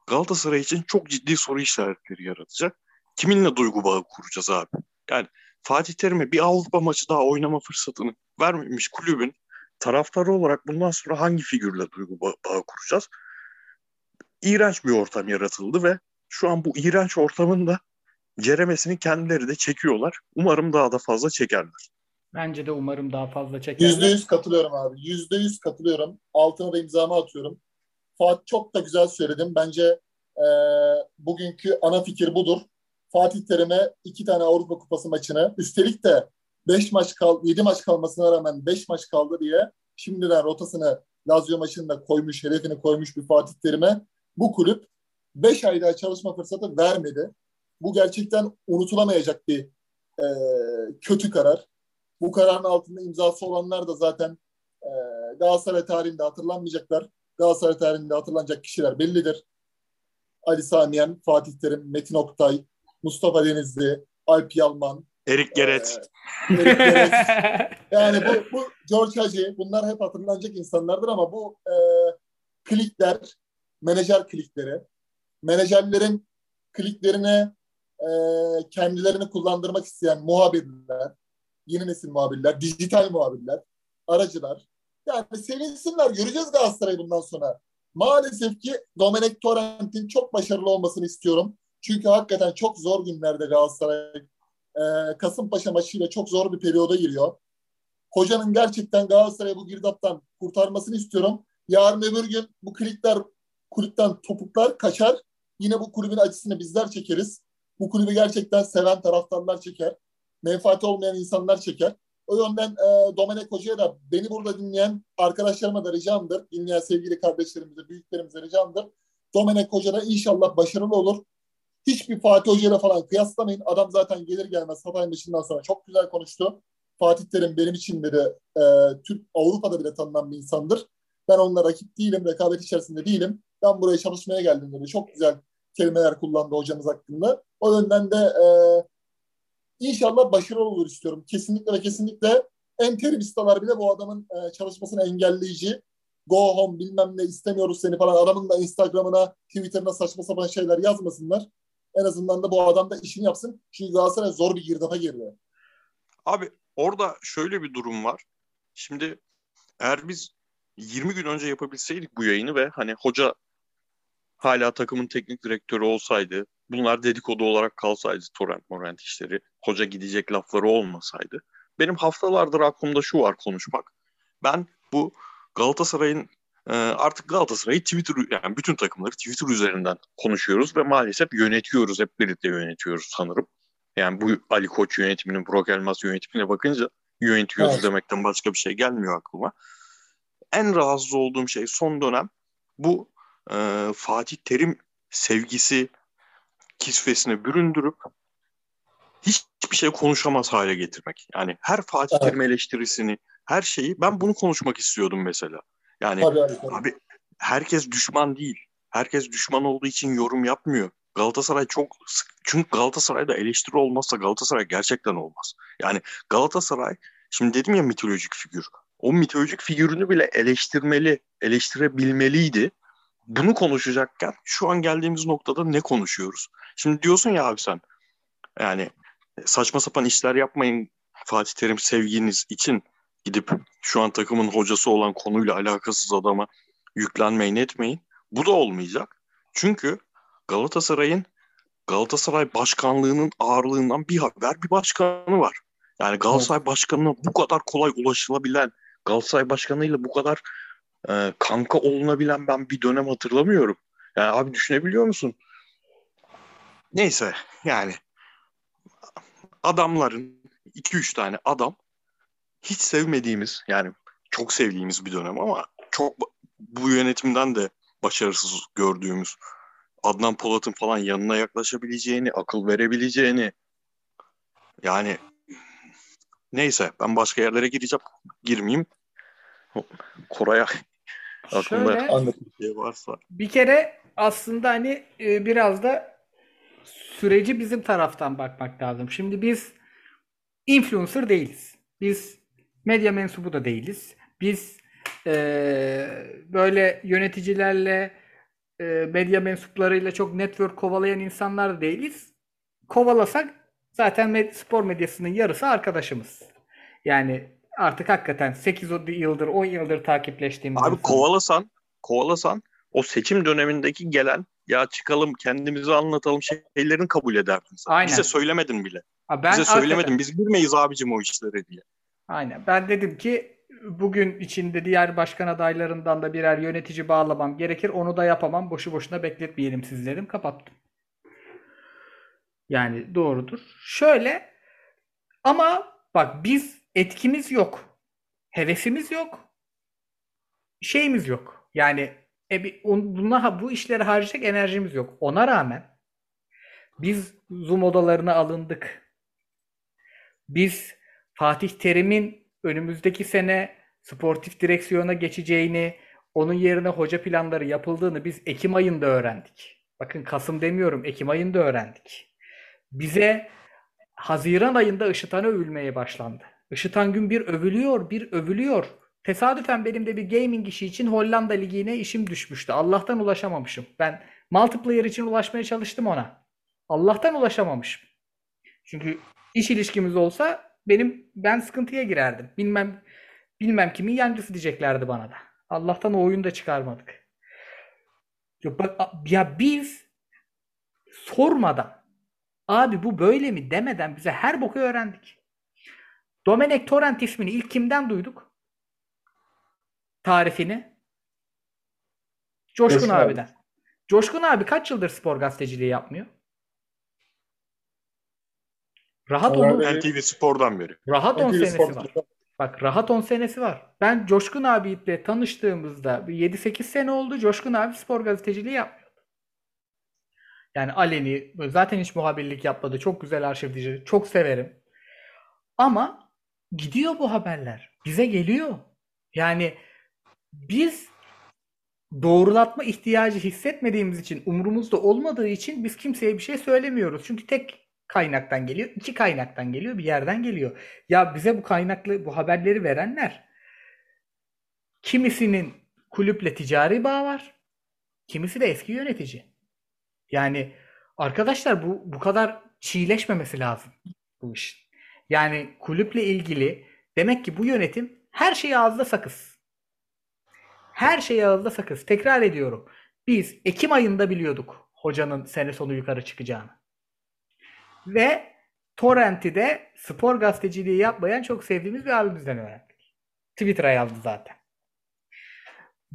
Galatasaray için çok ciddi soru işaretleri yaratacak. Kiminle duygu bağı kuracağız abi? Yani Fatih Terim'e bir Avrupa maçı daha oynama fırsatını vermemiş kulübün taraftarı olarak bundan sonra hangi figürle duygu bağı, bağı kuracağız? İğrenç bir ortam yaratıldı ve şu an bu iğrenç ortamın da ceremesini kendileri de çekiyorlar. Umarım daha da fazla çekerler. Bence de umarım daha fazla çekerler. Yüzde yüz katılıyorum abi. Yüzde yüz katılıyorum. Altına da imzamı atıyorum. Fatih çok da güzel söyledim. Bence e, bugünkü ana fikir budur. Fatih Terim'e iki tane Avrupa Kupası maçını üstelik de 5 maç kal 7 maç kalmasına rağmen 5 maç kaldı diye şimdiden rotasını Lazio maçında koymuş, hedefini koymuş bir Fatih Terim'e bu kulüp 5 ay daha çalışma fırsatı vermedi. Bu gerçekten unutulamayacak bir e, kötü karar. Bu kararın altında imzası olanlar da zaten e, Galatasaray tarihinde hatırlanmayacaklar. Galatasaray tarihinde hatırlanacak kişiler bellidir. Ali Samiyen, Fatih Terim, Metin Oktay, Mustafa Denizli, Alp Yalman, Erik Geret. E, Erik Geret. yani bu, bu George Hacı bunlar hep hatırlanacak insanlardır ama bu e, klikler, menajer klikleri, menajerlerin kliklerine e, kendilerini kullandırmak isteyen muhabirler, yeni nesil muhabirler, dijital muhabirler, aracılar. Yani sevinsinler. Göreceğiz Galatasaray'ı bundan sonra. Maalesef ki Domenek Torrent'in çok başarılı olmasını istiyorum. Çünkü hakikaten çok zor günlerde Galatasaray e, Kasımpaşa maçıyla çok zor bir periyoda giriyor. Hocanın gerçekten Galatasaray'ı bu girdaptan kurtarmasını istiyorum. Yarın öbür gün bu klikler kulüpten topuklar kaçar. Yine bu kulübün acısını bizler çekeriz. Bu kulübü gerçekten seven taraftarlar çeker. Menfaati olmayan insanlar çeker. O yönden e, Domenek Hoca'ya da beni burada dinleyen arkadaşlarıma da ricamdır. Dinleyen sevgili kardeşlerimize, büyüklerimize ricamdır. Domenek Hoca da inşallah başarılı olur. Hiçbir Fatih Hoca'yla falan kıyaslamayın. Adam zaten gelir gelmez Hatay maçından sonra çok güzel konuştu. Fatih Terim benim için dedi e, Türk Avrupa'da bile tanınan bir insandır. Ben onunla rakip değilim, rekabet içerisinde değilim. Ben buraya çalışmaya geldim dedi. Çok güzel kelimeler kullandı hocamız hakkında. O yönden de e, inşallah başarılı olur istiyorum. Kesinlikle ve kesinlikle en terimistalar bile bu adamın e, çalışmasını engelleyici. Go home bilmem ne istemiyoruz seni falan. Adamın da Instagram'ına, Twitter'ına saçma sapan şeyler yazmasınlar. En azından da bu adam da işini yapsın. Çünkü Galatasaray zor bir girdaba girdi. Abi orada şöyle bir durum var. Şimdi eğer biz 20 gün önce yapabilseydik bu yayını ve hani hoca hala takımın teknik direktörü olsaydı, bunlar dedikodu olarak kalsaydı Torrent Morant işleri, hoca gidecek lafları olmasaydı. Benim haftalardır aklımda şu var konuşmak. Ben bu Galatasaray'ın e, artık Galatasaray'ı Twitter yani bütün takımları Twitter üzerinden konuşuyoruz ve maalesef yönetiyoruz. Hep birlikte yönetiyoruz sanırım. Yani bu Ali Koç yönetiminin, Burak Elmas yönetimine bakınca yönetiyoruz evet. demekten başka bir şey gelmiyor aklıma. En rahatsız olduğum şey son dönem bu e, Fatih Terim sevgisi kisvesine büründürüp hiçbir şey konuşamaz hale getirmek. Yani her Fatih evet. Terim eleştirisini, her şeyi ben bunu konuşmak istiyordum mesela. Yani tabii, tabii. abi herkes düşman değil. Herkes düşman olduğu için yorum yapmıyor. Galatasaray çok çünkü Galatasaray'da eleştiri olmazsa Galatasaray gerçekten olmaz. Yani Galatasaray şimdi dedim ya mitolojik figür. O mitolojik figürünü bile eleştirmeli, eleştirebilmeliydi. Bunu konuşacakken şu an geldiğimiz noktada ne konuşuyoruz? Şimdi diyorsun ya abi sen yani saçma sapan işler yapmayın Fatih Terim sevginiz için gidip şu an takımın hocası olan konuyla alakasız adama yüklenmeyin etmeyin. Bu da olmayacak. Çünkü Galatasaray'ın Galatasaray başkanlığının ağırlığından bir haber bir başkanı var. Yani Galatasaray başkanına bu kadar kolay ulaşılabilen, Galatasaray başkanıyla bu kadar e, kanka olunabilen ben bir dönem hatırlamıyorum. Yani abi düşünebiliyor musun? Neyse yani adamların 2-3 tane adam hiç sevmediğimiz yani çok sevdiğimiz bir dönem ama çok bu yönetimden de başarısız gördüğümüz Adnan Polat'ın falan yanına yaklaşabileceğini, akıl verebileceğini yani neyse ben başka yerlere gireceğim. Girmeyeyim. Koray'a aklımda bir şey varsa. Bir kere aslında hani e, biraz da süreci bizim taraftan bakmak lazım. Şimdi biz influencer değiliz. Biz medya mensubu da değiliz. Biz e, böyle yöneticilerle e, medya mensuplarıyla çok network kovalayan insanlar da değiliz. Kovalasak zaten med- spor medyasının yarısı arkadaşımız. Yani artık hakikaten 8 yıldır 10 yıldır takipleştiğimiz Abi insan. kovalasan kovalasan o seçim dönemindeki gelen ya çıkalım kendimizi anlatalım şeylerin kabul ederdin sen. Aynen. Bize söylemedin bile. Ha ben Bize söylemedin. Biz bilmeyiz abicim o işleri diye. Aynen. Ben dedim ki bugün içinde diğer başkan adaylarından da birer yönetici bağlamam gerekir. Onu da yapamam. Boşu boşuna bekletmeyelim sizlerim. Kapattım. Yani doğrudur. Şöyle ama bak biz etkimiz yok. Hevesimiz yok. Şeyimiz yok. Yani e, buna, bu işlere harcayacak enerjimiz yok. Ona rağmen biz Zoom odalarına alındık. Biz Fatih Terim'in önümüzdeki sene sportif direksiyona geçeceğini, onun yerine hoca planları yapıldığını biz Ekim ayında öğrendik. Bakın Kasım demiyorum, Ekim ayında öğrendik. Bize Haziran ayında Işıtan'a övülmeye başlandı. Işıtan gün bir övülüyor, bir övülüyor. Tesadüfen benim de bir gaming işi için Hollanda Ligi'ne işim düşmüştü. Allah'tan ulaşamamışım. Ben multiplayer için ulaşmaya çalıştım ona. Allah'tan ulaşamamışım. Çünkü iş ilişkimiz olsa benim ben sıkıntıya girerdim. Bilmem bilmem kimin yancısı diyeceklerdi bana da. Allah'tan o oyunu da çıkarmadık. Ya, bak, ya biz sormadan abi bu böyle mi demeden bize her boku öğrendik. Domenek Torrent ismini ilk kimden duyduk? Tarifini. Coşkun abi. abiden. Coşkun abi kaç yıldır spor gazeteciliği yapmıyor? Rahat Vallahi onu ben- NTV Spor'dan beri. rahat 10 NTV senesi Spor- var. Bak rahat 10 senesi var. Ben Coşkun abiyle tanıştığımızda bir 7-8 sene oldu. Coşkun abi spor gazeteciliği yapmıyordu. Yani aleni zaten hiç muhabirlik yapmadı. Çok güzel arşivci. Çok severim. Ama gidiyor bu haberler. Bize geliyor. Yani biz doğrulatma ihtiyacı hissetmediğimiz için, umurumuzda olmadığı için biz kimseye bir şey söylemiyoruz. Çünkü tek kaynaktan geliyor, iki kaynaktan geliyor, bir yerden geliyor. Ya bize bu kaynaklı bu haberleri verenler kimisinin kulüple ticari bağ var, kimisi de eski yönetici. Yani arkadaşlar bu bu kadar çiğleşmemesi lazım bu iş. Yani kulüple ilgili demek ki bu yönetim her şeyi ağızda sakız. Her şeyi ağızda sakız. Tekrar ediyorum. Biz Ekim ayında biliyorduk hocanın sene sonu yukarı çıkacağını. Ve Torrent'i de spor gazeteciliği yapmayan çok sevdiğimiz bir abimizden öğrendik. Twitter'a yazdı zaten.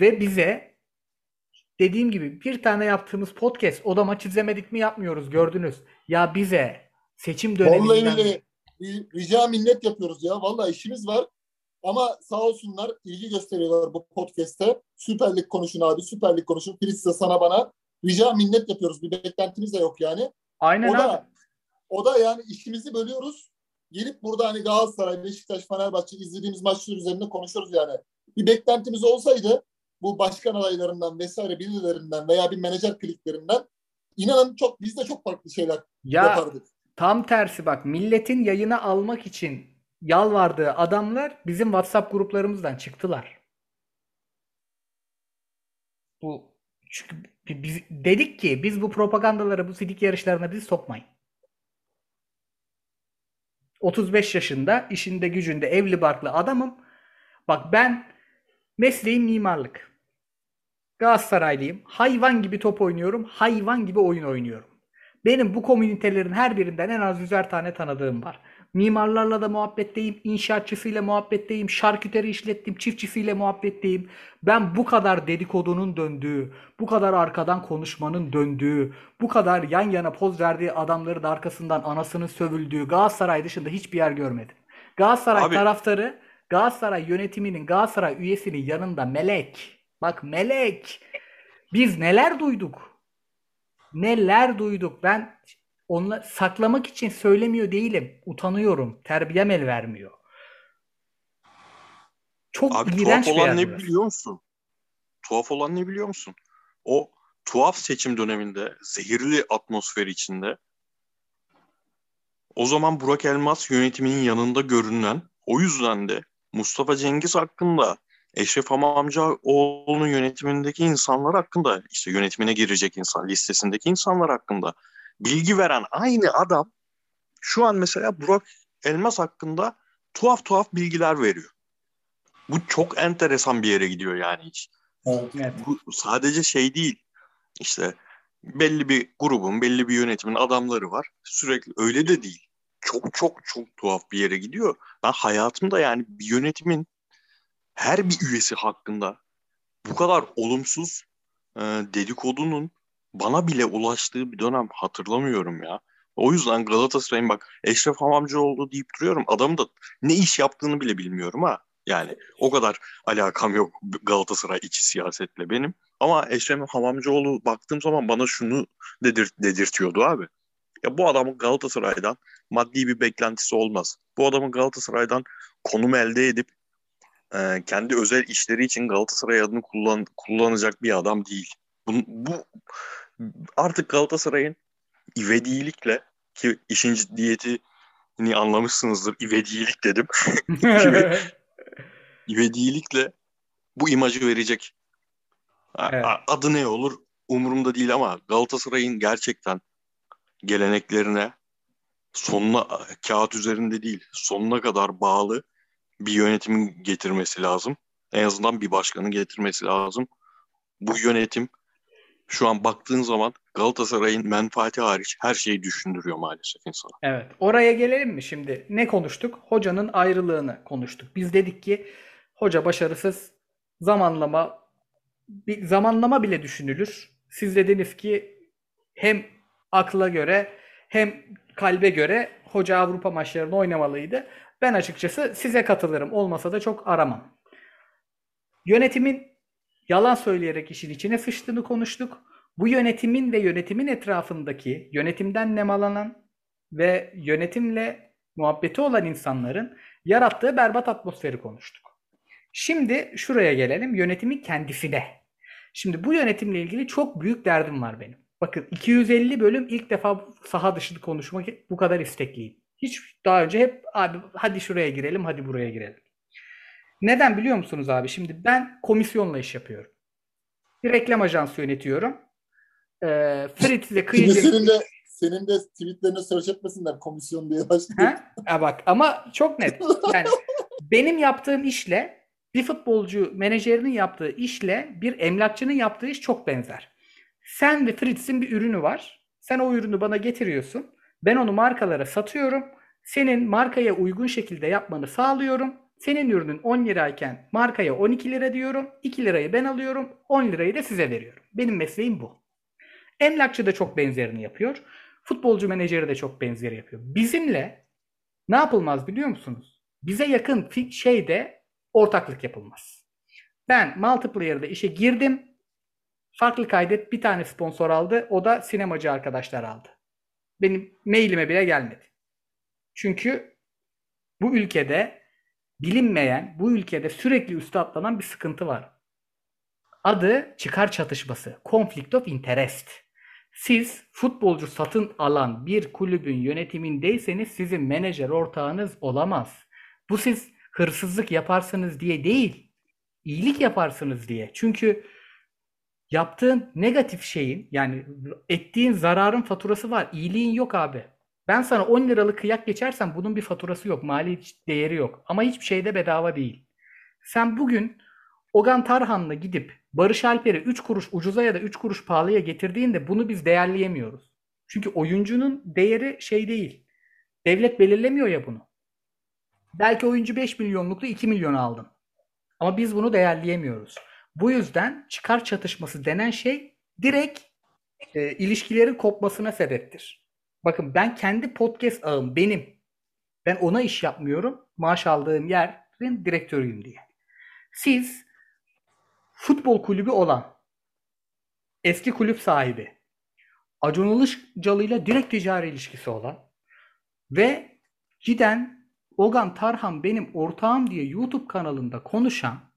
Ve bize dediğim gibi bir tane yaptığımız podcast o da maç izlemedik mi yapmıyoruz gördünüz. Ya bize seçim döneminden Vallahi bir rica minnet yapıyoruz ya. Vallahi işimiz var. Ama sağ olsunlar ilgi gösteriyorlar bu podcast'te. Süper Lig konuşun abi, Süper Lig konuşun. Filiz'e sana bana rica minnet yapıyoruz. Bir beklentimiz de yok yani. aynen O abi. da o da yani işimizi bölüyoruz. Gelip burada hani Galatasaray, Beşiktaş, Fenerbahçe izlediğimiz maçlar üzerinde konuşuyoruz yani. Bir beklentimiz olsaydı bu başkan adaylarından vesaire birilerinden veya bir menajer kliklerinden inanın çok biz de çok farklı şeyler Ya yapardık. Tam tersi bak milletin yayına almak için yalvardığı adamlar bizim WhatsApp gruplarımızdan çıktılar. Bu çünkü bi- biz dedik ki biz bu propagandaları bu sidik yarışlarına bizi sokmayın. 35 yaşında işinde gücünde evli barklı adamım. Bak ben mesleğim mimarlık. Galatasaraylıyım. Hayvan gibi top oynuyorum. Hayvan gibi oyun oynuyorum. Benim bu komünitelerin her birinden en az yüzer tane tanıdığım var. Mimarlarla da muhabbetteyim, inşaatçısıyla muhabbetteyim, şarküteri işlettim, çiftçisiyle muhabbetteyim. Ben bu kadar dedikodunun döndüğü, bu kadar arkadan konuşmanın döndüğü, bu kadar yan yana poz verdiği adamların arkasından anasının sövüldüğü Galatasaray dışında hiçbir yer görmedim. Galatasaray Abi- taraftarı, Galatasaray yönetiminin, Galatasaray üyesinin yanında melek. Bak melek. Biz neler duyduk? Neler duyduk? Ben onları saklamak için söylemiyor değilim. Utanıyorum. Terbiyem el vermiyor. Çok Abi iğrenç tuhaf olan ne burası. biliyor musun? Tuhaf olan ne biliyor musun? O tuhaf seçim döneminde zehirli atmosfer içinde o zaman Burak Elmas yönetiminin yanında görünen o yüzden de Mustafa Cengiz hakkında Eşref Amamcaoğlu'nun yönetimindeki insanlar hakkında işte yönetimine girecek insan listesindeki insanlar hakkında bilgi veren aynı adam şu an mesela Burak Elmas hakkında tuhaf tuhaf bilgiler veriyor. Bu çok enteresan bir yere gidiyor yani hiç. Evet. Evet. Bu sadece şey değil. İşte belli bir grubun, belli bir yönetimin adamları var. Sürekli öyle de değil. Çok çok çok tuhaf bir yere gidiyor. Ben hayatımda yani bir yönetimin her bir üyesi hakkında bu kadar olumsuz e, dedikodunun bana bile ulaştığı bir dönem hatırlamıyorum ya. O yüzden Galatasaray'ın bak Eşref Hamamcıoğlu deyip duruyorum. Adamın da ne iş yaptığını bile bilmiyorum ha. Yani o kadar alakam yok Galatasaray içi siyasetle benim. Ama Eşref Hamamcıoğlu baktığım zaman bana şunu dedir, dedirtiyordu abi. Ya bu adamın Galatasaray'dan maddi bir beklentisi olmaz. Bu adamın Galatasaray'dan konum elde edip e, kendi özel işleri için Galatasaray adını kullan, kullanacak bir adam değil. Bu, bu artık Galatasaray'ın ivedilikle ki işin ciddiyetini anlamışsınızdır. İvedilik dedim. ivedilikle bu imajı verecek. Evet. Adı ne olur umurumda değil ama Galatasaray'ın gerçekten geleneklerine sonuna kağıt üzerinde değil sonuna kadar bağlı bir yönetimin getirmesi lazım. En azından bir başkanın getirmesi lazım. Bu yönetim şu an baktığın zaman Galatasaray'ın menfaati hariç her şeyi düşündürüyor maalesef insana. Evet. Oraya gelelim mi şimdi? Ne konuştuk? Hocanın ayrılığını konuştuk. Biz dedik ki hoca başarısız zamanlama bir zamanlama bile düşünülür. Siz dediniz ki hem akla göre hem kalbe göre hoca Avrupa maçlarını oynamalıydı. Ben açıkçası size katılırım. Olmasa da çok aramam. Yönetimin yalan söyleyerek işin içine sıçtığını konuştuk. Bu yönetimin ve yönetimin etrafındaki yönetimden nemalanan ve yönetimle muhabbeti olan insanların yarattığı berbat atmosferi konuştuk. Şimdi şuraya gelelim yönetimin kendisine. Şimdi bu yönetimle ilgili çok büyük derdim var benim. Bakın 250 bölüm ilk defa saha dışı konuşmak bu kadar istekliyim. Hiç daha önce hep abi hadi şuraya girelim hadi buraya girelim. Neden biliyor musunuz abi? Şimdi ben komisyonla iş yapıyorum. Bir reklam ajansı yönetiyorum. Ee, Fritz ile Kıyıcı... senin de, senin de tweetlerine search etmesinler komisyon diye başlıyor. Ha? bak ama çok net. Yani benim yaptığım işle bir futbolcu menajerinin yaptığı işle bir emlakçının yaptığı iş çok benzer. Sen ve Fritz'in bir ürünü var. Sen o ürünü bana getiriyorsun. Ben onu markalara satıyorum. Senin markaya uygun şekilde yapmanı sağlıyorum. Senin ürünün 10 lirayken markaya 12 lira diyorum. 2 lirayı ben alıyorum. 10 lirayı da size veriyorum. Benim mesleğim bu. Emlakçı da çok benzerini yapıyor. Futbolcu menajeri de çok benzeri yapıyor. Bizimle ne yapılmaz biliyor musunuz? Bize yakın şeyde ortaklık yapılmaz. Ben multiplayer'da işe girdim. Farklı kaydet bir tane sponsor aldı. O da sinemacı arkadaşlar aldı. Benim mailime bile gelmedi. Çünkü bu ülkede bilinmeyen, bu ülkede sürekli üste atlanan bir sıkıntı var. Adı çıkar çatışması. Conflict of interest. Siz futbolcu satın alan bir kulübün yönetimindeyseniz sizin menajer ortağınız olamaz. Bu siz hırsızlık yaparsınız diye değil, iyilik yaparsınız diye. Çünkü yaptığın negatif şeyin yani ettiğin zararın faturası var. İyiliğin yok abi. Ben sana 10 liralık kıyak geçersem bunun bir faturası yok. Mali değeri yok. Ama hiçbir şey de bedava değil. Sen bugün Ogan Tarhan'la gidip Barış Alper'i 3 kuruş ucuza ya da 3 kuruş pahalıya getirdiğinde bunu biz değerleyemiyoruz. Çünkü oyuncunun değeri şey değil. Devlet belirlemiyor ya bunu. Belki oyuncu 5 milyonluklu 2 milyon aldın. Ama biz bunu değerleyemiyoruz. Bu yüzden çıkar çatışması denen şey direkt e, ilişkilerin kopmasına sebeptir. Bakın ben kendi podcast ağım benim. Ben ona iş yapmıyorum. Maaş aldığım yerin direktörüyüm diye. Siz futbol kulübü olan eski kulüp sahibi Acun Ilıcalı'yla direkt ticari ilişkisi olan ve giden Ogan Tarhan benim ortağım diye YouTube kanalında konuşan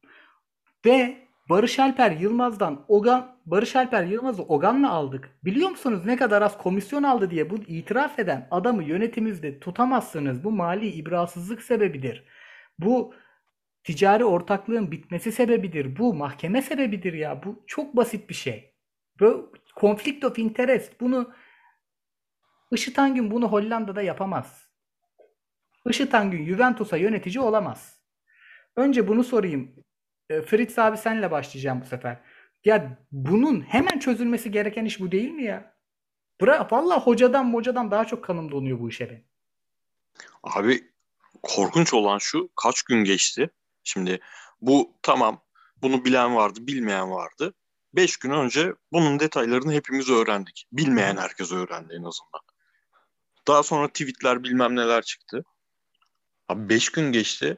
ve Barış Alper Yılmaz'dan Ogan Barış Alper Yılmaz'ı Ogan'la aldık. Biliyor musunuz ne kadar az komisyon aldı diye bu itiraf eden adamı yönetimizde tutamazsınız. Bu mali ibrasızlık sebebidir. Bu ticari ortaklığın bitmesi sebebidir. Bu mahkeme sebebidir ya. Bu çok basit bir şey. Bu conflict of interest. Bunu Işıt gün bunu Hollanda'da yapamaz. Işıt gün Juventus'a yönetici olamaz. Önce bunu sorayım. E, Fritz abi senle başlayacağım bu sefer. Ya bunun hemen çözülmesi gereken iş bu değil mi ya? Bıra Valla hocadan hocadan daha çok kanım donuyor bu işe benim. Abi korkunç olan şu kaç gün geçti. Şimdi bu tamam bunu bilen vardı bilmeyen vardı. Beş gün önce bunun detaylarını hepimiz öğrendik. Bilmeyen herkes öğrendi en azından. Daha sonra tweetler bilmem neler çıktı. Abi 5 gün geçti.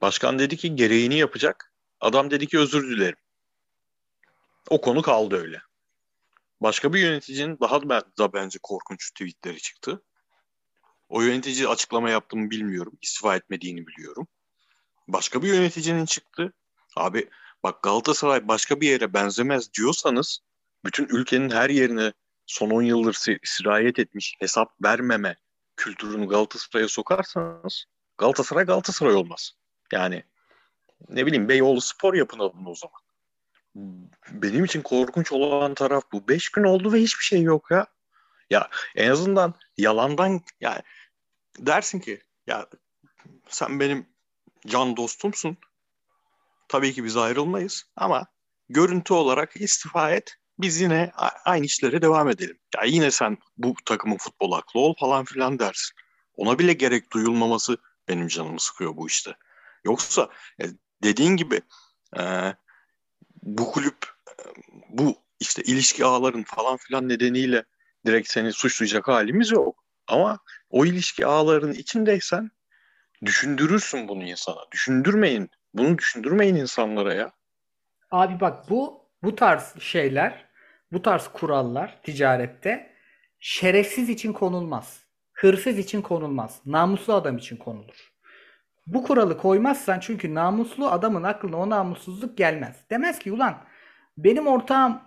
Başkan dedi ki gereğini yapacak. Adam dedi ki özür dilerim. O konu kaldı öyle. Başka bir yöneticinin daha da bence korkunç tweetleri çıktı. O yönetici açıklama yaptığımı bilmiyorum. İstifa etmediğini biliyorum. Başka bir yöneticinin çıktı. Abi bak Galatasaray başka bir yere benzemez diyorsanız bütün ülkenin her yerine son 10 yıldır sirayet etmiş hesap vermeme kültürünü Galatasaray'a sokarsanız Galatasaray Galatasaray olmaz. Yani ne bileyim Beyoğlu spor yapın adını o zaman. Benim için korkunç olan taraf bu. Beş gün oldu ve hiçbir şey yok ya. Ya en azından yalandan yani dersin ki ya sen benim can dostumsun. Tabii ki biz ayrılmayız ama görüntü olarak istifa et. Biz yine aynı işlere devam edelim. Ya yine sen bu takımın futbol aklı ol falan filan dersin. Ona bile gerek duyulmaması benim canımı sıkıyor bu işte. Yoksa e, dediğin gibi e, bu kulüp bu işte ilişki ağların falan filan nedeniyle direkt seni suçlayacak halimiz yok. Ama o ilişki ağlarının içindeysen düşündürürsün bunu insana. Düşündürmeyin. Bunu düşündürmeyin insanlara ya. Abi bak bu bu tarz şeyler, bu tarz kurallar ticarette şerefsiz için konulmaz. Hırsız için konulmaz. Namuslu adam için konulur. Bu kuralı koymazsan çünkü namuslu adamın aklına o namussuzluk gelmez. Demez ki ulan benim ortağım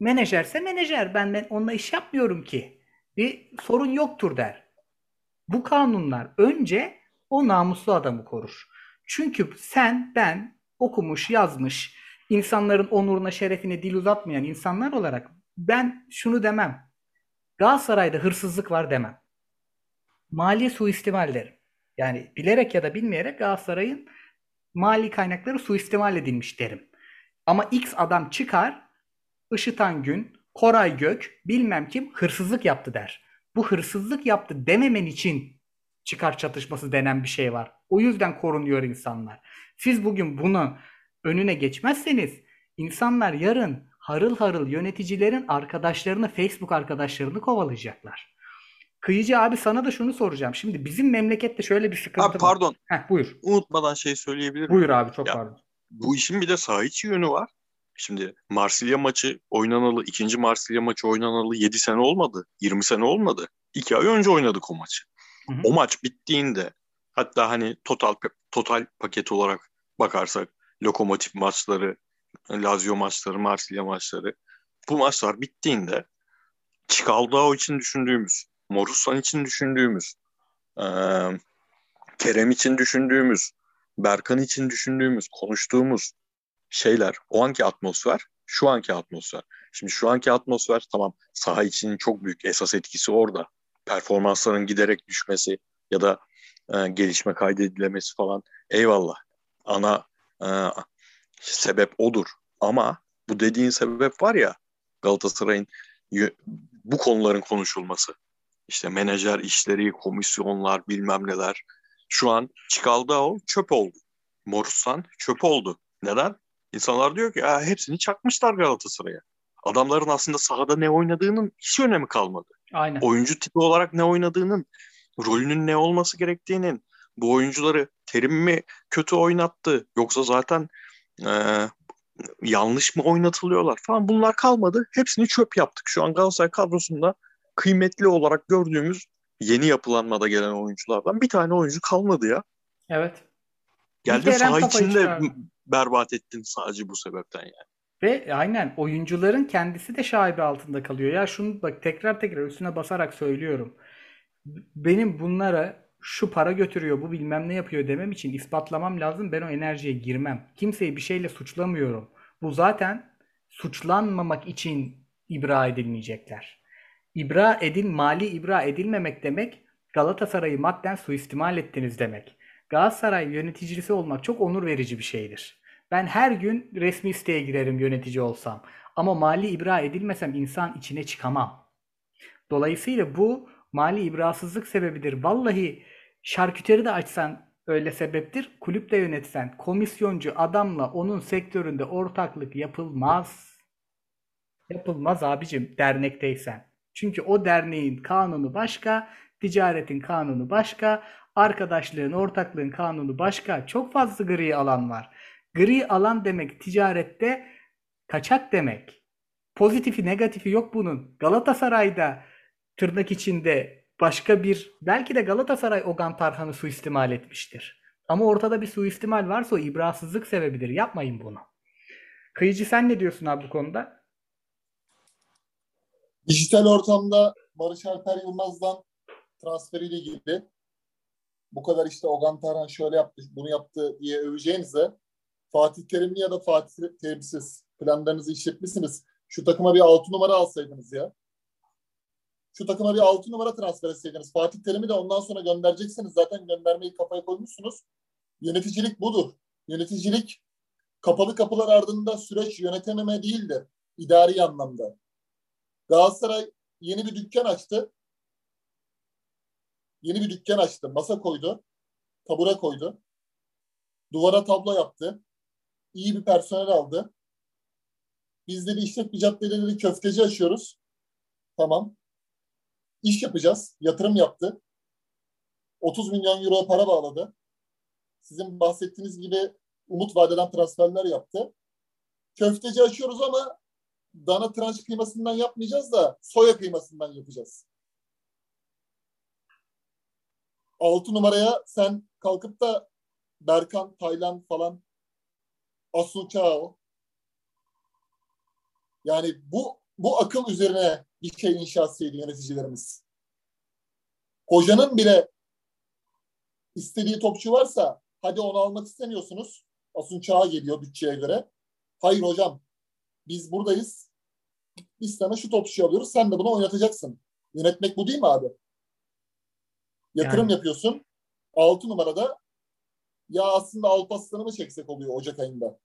menajerse menajer ben, ben onunla iş yapmıyorum ki. Bir sorun yoktur der. Bu kanunlar önce o namuslu adamı korur. Çünkü sen, ben okumuş, yazmış, insanların onuruna, şerefine dil uzatmayan insanlar olarak ben şunu demem. Galatasaray'da hırsızlık var demem. Mali suistimal derim. Yani bilerek ya da bilmeyerek Galatasaray'ın mali kaynakları suistimal edilmiş derim. Ama X adam çıkar, Işıtan Gün, Koray Gök, bilmem kim hırsızlık yaptı der. Bu hırsızlık yaptı dememen için çıkar çatışması denen bir şey var. O yüzden korunuyor insanlar. Siz bugün bunu önüne geçmezseniz insanlar yarın harıl harıl yöneticilerin arkadaşlarını, Facebook arkadaşlarını kovalayacaklar. Kıyıcı abi sana da şunu soracağım. Şimdi bizim memlekette şöyle bir sıkıntı abi, pardon. var. Heh, buyur. Unutmadan şey söyleyebilir miyim? Buyur abi çok ya, pardon. Bu işin bir de saha içi yönü var. Şimdi Marsilya maçı oynanalı, ikinci Marsilya maçı oynanalı 7 sene olmadı. 20 sene olmadı. 2 ay önce oynadık o maçı. Hı hı. O maç bittiğinde hatta hani total total paket olarak bakarsak lokomotif maçları, Lazio maçları, Marsilya maçları bu maçlar bittiğinde Çikaldao için düşündüğümüz, Morussan için düşündüğümüz, e, Kerem için düşündüğümüz, Berkan için düşündüğümüz, konuştuğumuz şeyler, o anki atmosfer, şu anki atmosfer. Şimdi şu anki atmosfer tamam saha içinin çok büyük esas etkisi orada. Performansların giderek düşmesi ya da e, gelişme kaydedilemesi falan eyvallah. Ana e, sebep odur. Ama bu dediğin sebep var ya Galatasaray'ın bu konuların konuşulması. İşte menajer işleri, komisyonlar, bilmem neler. Şu an o çöp oldu. Morussan çöp oldu. Neden? İnsanlar diyor ki hepsini çakmışlar Galatasaray'a. Adamların aslında sahada ne oynadığının hiç önemi kalmadı. Aynen. Oyuncu tipi olarak ne oynadığının, rolünün ne olması gerektiğinin, bu oyuncuları terim mi kötü oynattı yoksa zaten e, yanlış mı oynatılıyorlar falan bunlar kalmadı. Hepsini çöp yaptık. Şu an Galatasaray kadrosunda kıymetli olarak gördüğümüz yeni yapılanmada gelen oyunculardan bir tane oyuncu kalmadı ya. Evet. Geldi saha içinde berbat ettin sadece bu sebepten yani. Ve aynen oyuncuların kendisi de şaibe altında kalıyor. Ya şunu bak tekrar tekrar üstüne basarak söylüyorum. Benim bunlara şu para götürüyor, bu bilmem ne yapıyor demem için ispatlamam lazım. Ben o enerjiye girmem. Kimseyi bir şeyle suçlamıyorum. Bu zaten suçlanmamak için ibra edilmeyecekler. İbra edin, mali ibra edilmemek demek Galatasaray'ı madden suistimal ettiniz demek. Galatasaray yöneticisi olmak çok onur verici bir şeydir. Ben her gün resmi siteye girerim yönetici olsam. Ama mali ibra edilmesem insan içine çıkamam. Dolayısıyla bu mali ibrasızlık sebebidir. Vallahi şarküteri de açsan öyle sebeptir. Kulüp de yönetsen komisyoncu adamla onun sektöründe ortaklık yapılmaz. Yapılmaz abicim dernekteysen. Çünkü o derneğin kanunu başka, ticaretin kanunu başka, arkadaşlığın, ortaklığın kanunu başka. Çok fazla gri alan var. Gri alan demek ticarette kaçak demek. Pozitifi negatifi yok bunun. Galatasaray'da tırnak içinde başka bir belki de Galatasaray Ogan Tarhan'ı suistimal etmiştir. Ama ortada bir suistimal varsa o ibrasızlık sebebidir. Yapmayın bunu. Kıyıcı sen ne diyorsun abi bu konuda? Dijital ortamda Barış Alper Yılmaz'dan transferiyle ilgili bu kadar işte Ogan Tarhan şöyle yaptı, bunu yaptı diye öveceğinize Fatih Terimli ya da Fatih Terimsiz planlarınızı işletmişsiniz. Şu takıma bir 6 numara alsaydınız ya. Şu takıma bir 6 numara transfer etseydiniz. Fatih Terim'i de ondan sonra göndereceksiniz. Zaten göndermeyi kafaya koymuşsunuz. Yöneticilik budur. Yöneticilik kapalı kapılar ardında süreç yönetememe değildir. İdari anlamda. Galatasaray yeni bir dükkan açtı. Yeni bir dükkan açtı. Masa koydu. Tabura koydu. Duvara tablo yaptı. İyi bir personel aldı. Biz de işletme caddeleri köfteci açıyoruz. Tamam. İş yapacağız. Yatırım yaptı. 30 milyon euro para bağladı. Sizin bahsettiğiniz gibi umut vadeden transferler yaptı. Köfteci açıyoruz ama dana tranş kıymasından yapmayacağız da soya kıymasından yapacağız. Altı numaraya sen kalkıp da Berkan, Taylan falan Asu Çao yani bu bu akıl üzerine bir şey inşa etseydi yöneticilerimiz. Hocanın bile istediği topçu varsa hadi onu almak istemiyorsunuz. Asun Çağ'a geliyor bütçeye göre. Hayır hocam biz buradayız. Biz sana şu topçuyu alıyoruz. Sen de bunu oynatacaksın. Yönetmek bu değil mi abi? Yatırım yani. yapıyorsun. Altı numarada ya aslında Alparslan'ı mı çeksek oluyor Ocak ayında?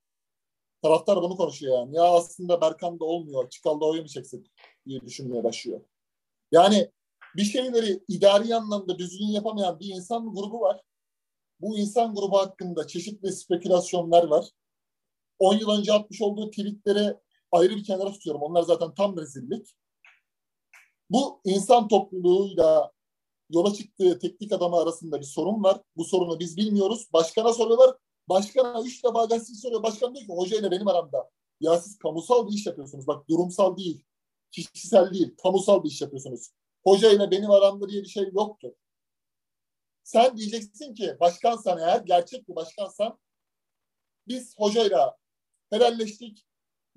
Taraftar bunu konuşuyor yani. Ya aslında Berkan da olmuyor. Çıkalda oyu mu çeksek diye düşünmeye başlıyor. Yani bir şeyleri idari anlamda düzgün yapamayan bir insan grubu var. Bu insan grubu hakkında çeşitli spekülasyonlar var. 10 yıl önce atmış olduğu tweetleri ayrı bir kenara tutuyorum. Onlar zaten tam rezillik. Bu insan topluluğuyla yola çıktığı teknik adamı arasında bir sorun var. Bu sorunu biz bilmiyoruz. Başkana soruyorlar. Başkana üç defa gazeteci soruyor. Başkan diyor ki hoca ile benim aramda. Ya siz kamusal bir iş yapıyorsunuz. Bak durumsal değil. Kişisel değil. Kamusal bir iş yapıyorsunuz. Hoca ile benim aramda diye bir şey yoktur. Sen diyeceksin ki başkansan eğer, gerçek bir başkansan biz hocayla helalleştik.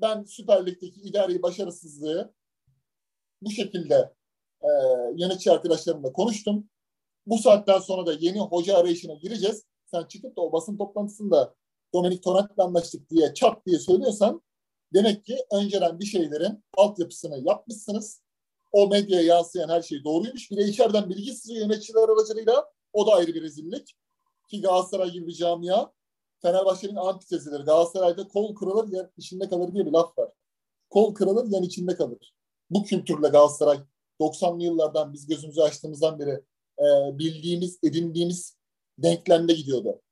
Ben Süper Lig'deki idari başarısızlığı bu şekilde e, yönetici arkadaşlarımla konuştum. Bu saatten sonra da yeni hoca arayışına gireceğiz. Sen çıkıp da o basın toplantısında Dominik Tonak'la anlaştık diye çat diye söylüyorsan demek ki önceden bir şeylerin altyapısını yapmışsınız. O medyaya yansıyan her şey doğruymuş. Bir de içeriden bilgi sızıyor yöneticiler aracılığıyla. O da ayrı bir rezillik. Ki Galatasaray gibi bir camia Fenerbahçe'nin antitezileri. Galatasaray'da kol kırılır yen içinde kalır diye bir laf var. Kol kırılır yen içinde kalır. Bu kültürle Galatasaray 90'lı yıllardan biz gözümüzü açtığımızdan beri e, bildiğimiz, edindiğimiz denklemde gidiyordu.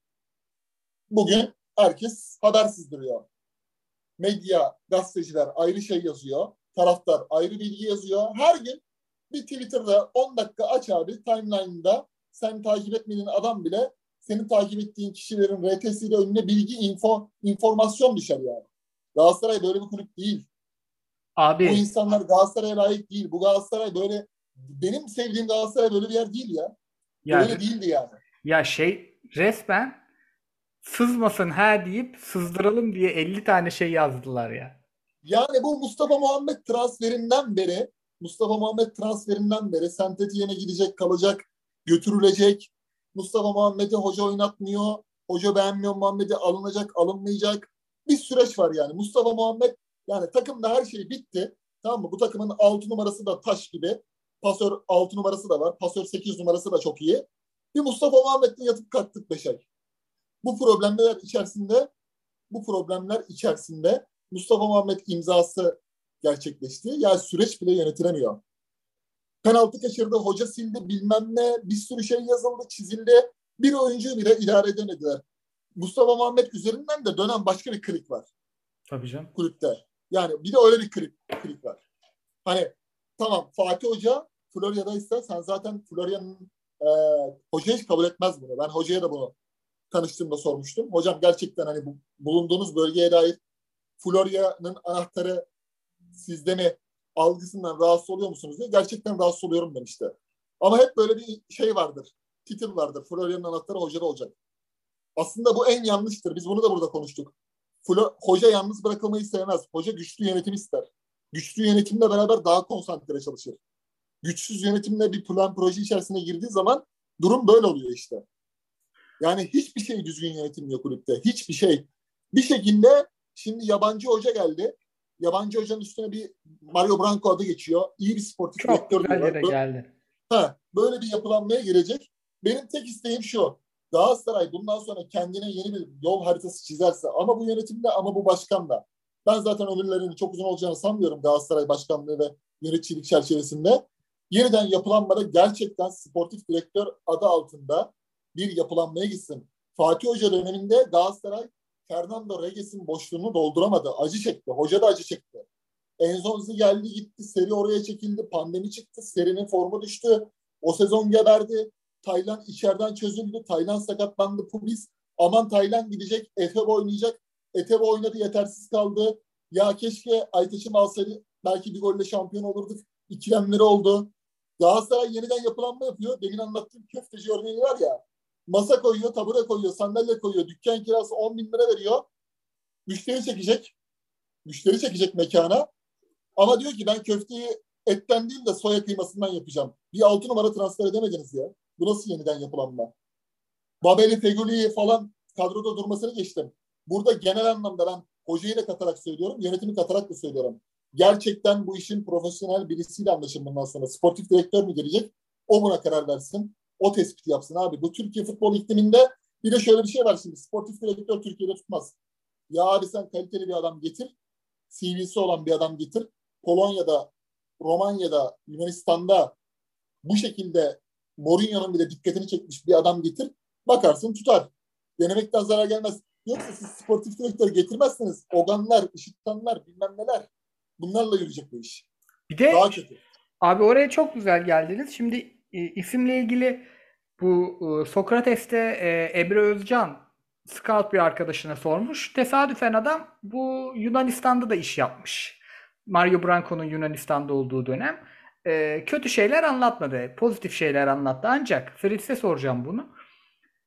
Bugün herkes habersiz duruyor. Medya, gazeteciler ayrı şey yazıyor. Taraftar ayrı bilgi yazıyor. Her gün bir Twitter'da 10 dakika aç abi timeline'da sen takip etmediğin adam bile senin takip ettiğin kişilerin RT'siyle önüne bilgi, info, informasyon düşer yani. Galatasaray böyle bir kulüp değil. Abi. Bu insanlar Galatasaray'a layık değil. Bu Galatasaray böyle benim sevdiğim Galatasaray böyle bir yer değil ya. Yani, böyle değildi yani. Ya şey resmen sızmasın ha deyip sızdıralım diye 50 tane şey yazdılar ya. Yani bu Mustafa Muhammed transferinden beri Mustafa Muhammed transferinden beri sentetiğine gidecek, kalacak, götürülecek. Mustafa Muhammed'i hoca oynatmıyor. Hoca beğenmiyor Muhammed'i alınacak, alınmayacak. Bir süreç var yani. Mustafa Muhammed yani takımda her şey bitti. Tamam mı? Bu takımın 6 numarası da taş gibi. Pasör 6 numarası da var. Pasör 8 numarası da çok iyi. Bir Mustafa Muhammed'le yatıp kalktık 5 ay. Bu problemler içerisinde bu problemler içerisinde Mustafa Muhammed imzası gerçekleşti. Yani süreç bile yönetilemiyor. Penaltı kaçırdı, hoca sildi, bilmem ne, bir sürü şey yazıldı, çizildi. Bir oyuncu bile idare edemediler. Mustafa Muhammed üzerinden de dönen başka bir klik var. Tabii canım. Kulüpte. Yani bir de öyle bir klik, klik var. Hani tamam Fatih Hoca Florya'daysa sen zaten Florya'nın e, hoca hiç kabul etmez bunu. Ben hocaya da bunu tanıştığımda sormuştum. Hocam gerçekten hani bu, bulunduğunuz bölgeye dair Florya'nın anahtarı sizde mi algısından rahatsız oluyor musunuz diye gerçekten rahatsız oluyorum demişti. Ama hep böyle bir şey vardır. Titil vardır. Florya'nın anahtarı hocada olacak. Aslında bu en yanlıştır. Biz bunu da burada konuştuk. Flo, hoca yalnız bırakılmayı sevmez. Hoca güçlü yönetim ister. Güçlü yönetimle beraber daha konsantre çalışır. Güçsüz yönetimle bir plan proje içerisine girdiği zaman durum böyle oluyor işte. Yani hiçbir şey düzgün yönetilmiyor kulüpte. Hiçbir şey. Bir şekilde şimdi yabancı hoca geldi. Yabancı hocanın üstüne bir Mario Branco adı geçiyor. İyi bir sportif Çok direktör diyorlar. yere geldi. Ha, böyle bir yapılanmaya girecek. Benim tek isteğim şu. Galatasaray bundan sonra kendine yeni bir yol haritası çizerse ama bu yönetimde ama bu başkanla. Ben zaten ömürlerinin çok uzun olacağını sanmıyorum Galatasaray başkanlığı ve yöneticilik çerçevesinde. Yeniden yapılanmada gerçekten sportif direktör adı altında bir yapılanmaya gitsin. Fatih Hoca döneminde Galatasaray Fernando Reges'in boşluğunu dolduramadı. Acı çekti. Hoca da acı çekti. Enzonzi geldi gitti. Seri oraya çekildi. Pandemi çıktı. Serinin formu düştü. O sezon geberdi. Taylan içeriden çözüldü. Taylan sakatlandı. Pubis. Aman Taylan gidecek. Efe oynayacak. Etebe oynadı. Yetersiz kaldı. Ya keşke Aytaç'ım alsaydı. Belki bir golle şampiyon olurduk. İkilemleri oldu. Galatasaray yeniden yapılanma yapıyor. Demin anlattığım köfteci örneği var ya. Masa koyuyor, tabure koyuyor, sandalye koyuyor. Dükkan kirası 10 bin lira veriyor. Müşteri çekecek. Müşteri çekecek mekana. Ama diyor ki ben köfteyi etten değil de soya kıymasından yapacağım. Bir altı numara transfer edemediniz ya. Bu nasıl yeniden yapılanma? Babeli, Feguli falan kadroda durmasını geçtim. Burada genel anlamda ben hocayı da katarak söylüyorum, yönetimi katarak da söylüyorum. Gerçekten bu işin profesyonel birisiyle anlaşın bundan sonra. Sportif direktör mü gelecek? O buna karar versin. O tespiti yapsın abi. Bu Türkiye futbol ikliminde bir de şöyle bir şey var şimdi. Sportif direktör Türkiye'de tutmaz. Ya abi sen kaliteli bir adam getir. CV'si olan bir adam getir. Polonya'da, Romanya'da, Yunanistan'da bu şekilde Mourinho'nun bile dikkatini çekmiş bir adam getir. Bakarsın tutar. Denemekten zarar gelmez. Yoksa siz sportif direktör getirmezseniz oganlar, ışıktanlar, bilmem neler bunlarla yürüyecek bu iş. Bir de Daha kötü. abi oraya çok güzel geldiniz. Şimdi isimle ilgili bu e, Sokrates'te e, Emre Özcan scout bir arkadaşına sormuş. Tesadüfen adam bu Yunanistan'da da iş yapmış. Mario Branco'nun Yunanistan'da olduğu dönem. E, kötü şeyler anlatmadı. Pozitif şeyler anlattı. Ancak Fritz'e soracağım bunu.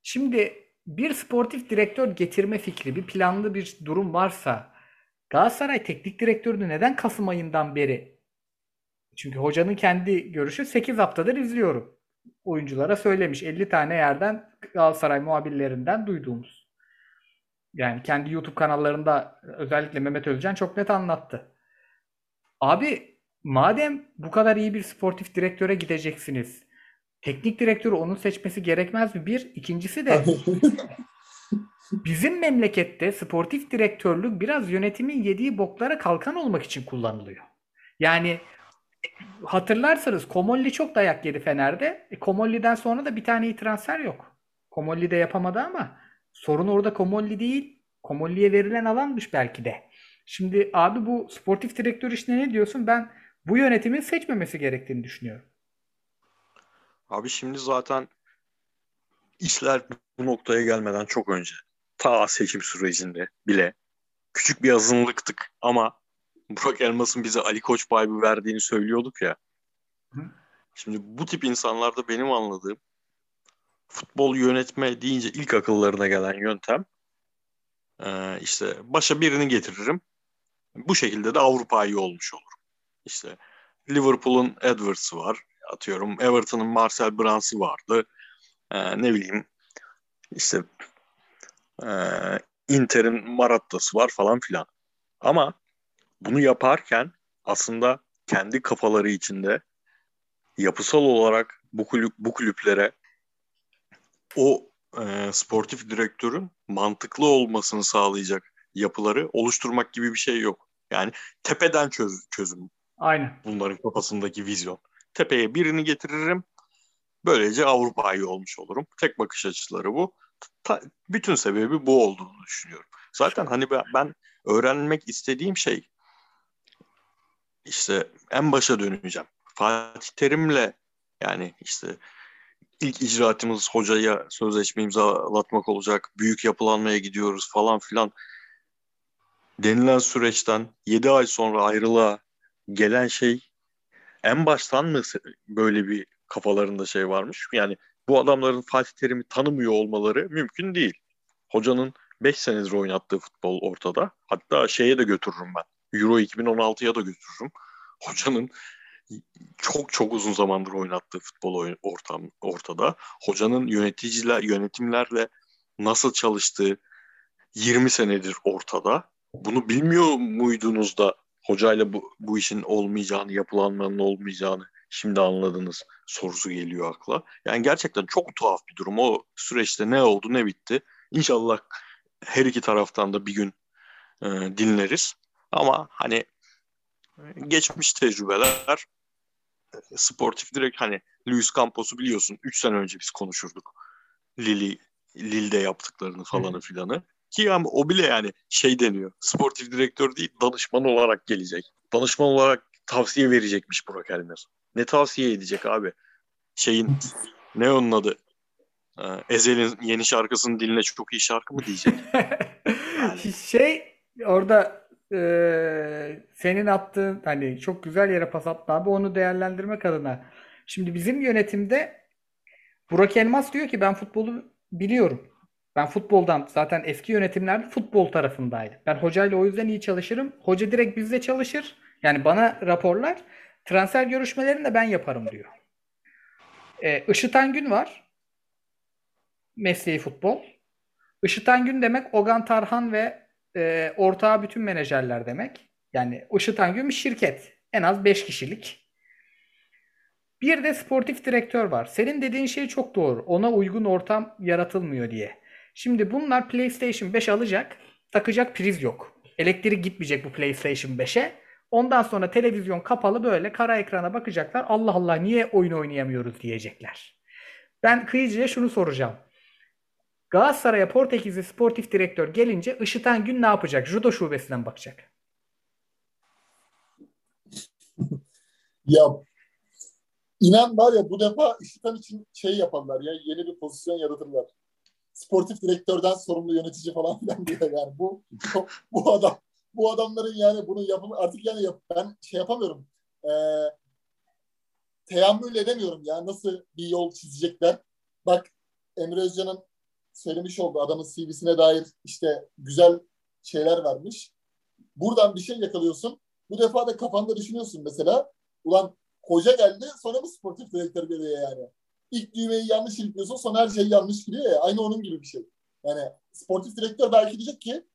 Şimdi bir sportif direktör getirme fikri, bir planlı bir durum varsa Galatasaray teknik direktörünü neden Kasım ayından beri çünkü hocanın kendi görüşü 8 haftadır izliyorum. Oyunculara söylemiş 50 tane yerden Galatasaray muhabirlerinden duyduğumuz. Yani kendi YouTube kanallarında özellikle Mehmet Özcan çok net anlattı. Abi madem bu kadar iyi bir sportif direktöre gideceksiniz. Teknik direktörü onun seçmesi gerekmez mi? Bir. ikincisi de bizim memlekette sportif direktörlük biraz yönetimin yediği boklara kalkan olmak için kullanılıyor. Yani hatırlarsanız Komolli çok dayak yedi Fener'de. E, Komolli'den sonra da bir tane iyi transfer yok. Komolli de yapamadı ama sorun orada Komolli değil. Komolli'ye verilen alanmış belki de. Şimdi abi bu sportif direktör işine ne diyorsun? Ben bu yönetimin seçmemesi gerektiğini düşünüyorum. Abi şimdi zaten işler bu noktaya gelmeden çok önce ta seçim sürecinde bile küçük bir azınlıktık ama Burak Elmas'ın bize Ali Koç vibe'ı verdiğini söylüyorduk ya. Hı. Şimdi bu tip insanlarda benim anladığım futbol yönetme deyince ilk akıllarına gelen yöntem e, işte başa birini getiririm. Bu şekilde de Avrupa'yı olmuş olur. İşte Liverpool'un Edwards'ı var. Atıyorum Everton'ın Marcel Brands'ı vardı. E, ne bileyim işte e, Inter'in Maratta'sı var falan filan. Ama bunu yaparken aslında kendi kafaları içinde yapısal olarak bu kulüp bu kulüplere o e, sportif direktörün mantıklı olmasını sağlayacak yapıları oluşturmak gibi bir şey yok. Yani tepeden çöz, çözüm Aynen. bunların kafasındaki vizyon. Tepeye birini getiririm. Böylece Avrupa'yı olmuş olurum. Tek bakış açıları bu. Ta, bütün sebebi bu olduğunu düşünüyorum. Zaten hani ben, ben öğrenmek istediğim şey işte en başa döneceğim. Fatih Terim'le yani işte ilk icraatımız hocaya sözleşme imzalatmak olacak. Büyük yapılanmaya gidiyoruz falan filan denilen süreçten 7 ay sonra ayrılığa gelen şey en baştan mı böyle bir kafalarında şey varmış? Yani bu adamların Fatih Terim'i tanımıyor olmaları mümkün değil. Hocanın 5 senedir oynattığı futbol ortada. Hatta şeye de götürürüm ben. Euro 2016'ya da götürürüm. Hocanın çok çok uzun zamandır oynattığı futbol ortam ortada. Hocanın yöneticiler yönetimlerle nasıl çalıştığı 20 senedir ortada. Bunu bilmiyor muydunuz da hocayla bu, bu işin olmayacağını, yapılanmanın olmayacağını şimdi anladınız sorusu geliyor akla. Yani gerçekten çok tuhaf bir durum. O süreçte ne oldu ne bitti. İnşallah her iki taraftan da bir gün e, dinleriz. Ama hani geçmiş tecrübeler sportif direkt hani Luis Campos'u biliyorsun 3 sene önce biz konuşurduk. Lili Lille'de yaptıklarını falanı filanı. Ki ama o bile yani şey deniyor. Sportif direktör değil danışman olarak gelecek. Danışman olarak tavsiye verecekmiş Burak Elmer. Ne tavsiye edecek abi? Şeyin ne onun adı? Ee, Ezel'in yeni şarkısının diline çok iyi şarkı mı diyecek? Yani. Şey orada e, senin attığın hani çok güzel yere pas attın abi onu değerlendirmek adına. Şimdi bizim yönetimde Burak Elmas diyor ki ben futbolu biliyorum. Ben futboldan zaten eski yönetimlerde futbol tarafındaydım. Ben hocayla o yüzden iyi çalışırım. Hoca direkt bizle çalışır. Yani bana raporlar. Transfer görüşmelerini de ben yaparım diyor. Ee, Işıtan Gün var. Mesleği futbol. Işıtan Gün demek Ogan Tarhan ve e, ortağı bütün menajerler demek. Yani Işıtan bir şirket. En az 5 kişilik. Bir de sportif direktör var. Senin dediğin şey çok doğru. Ona uygun ortam yaratılmıyor diye. Şimdi bunlar PlayStation 5 alacak. Takacak priz yok. Elektrik gitmeyecek bu PlayStation 5'e. Ondan sonra televizyon kapalı böyle kara ekrana bakacaklar. Allah Allah niye oyun oynayamıyoruz diyecekler. Ben Kıyıcı'ya şunu soracağım. Galatasaray'a Portekizli sportif direktör gelince Işıtan Gün ne yapacak? Judo şubesinden bakacak. ya inan var ya bu defa Işıtan için şey yaparlar ya yeni bir pozisyon yaratırlar sportif direktörden sorumlu yönetici falan filan diyor yani bu bu adam bu adamların yani bunu yapım artık yani yap, ben şey yapamıyorum e, teyammül edemiyorum ya nasıl bir yol çizecekler bak Emre Özcan'ın söylemiş olduğu adamın CV'sine dair işte güzel şeyler vermiş buradan bir şey yakalıyorsun bu defa da kafanda düşünüyorsun mesela ulan hoca geldi sonra mı sportif direktör geliyor yani ilk düğmeyi yanlış iliklıyorsun sonra her şey yanlış gidiyor ya. Aynı onun gibi bir şey. Yani sportif direktör belki diyecek ki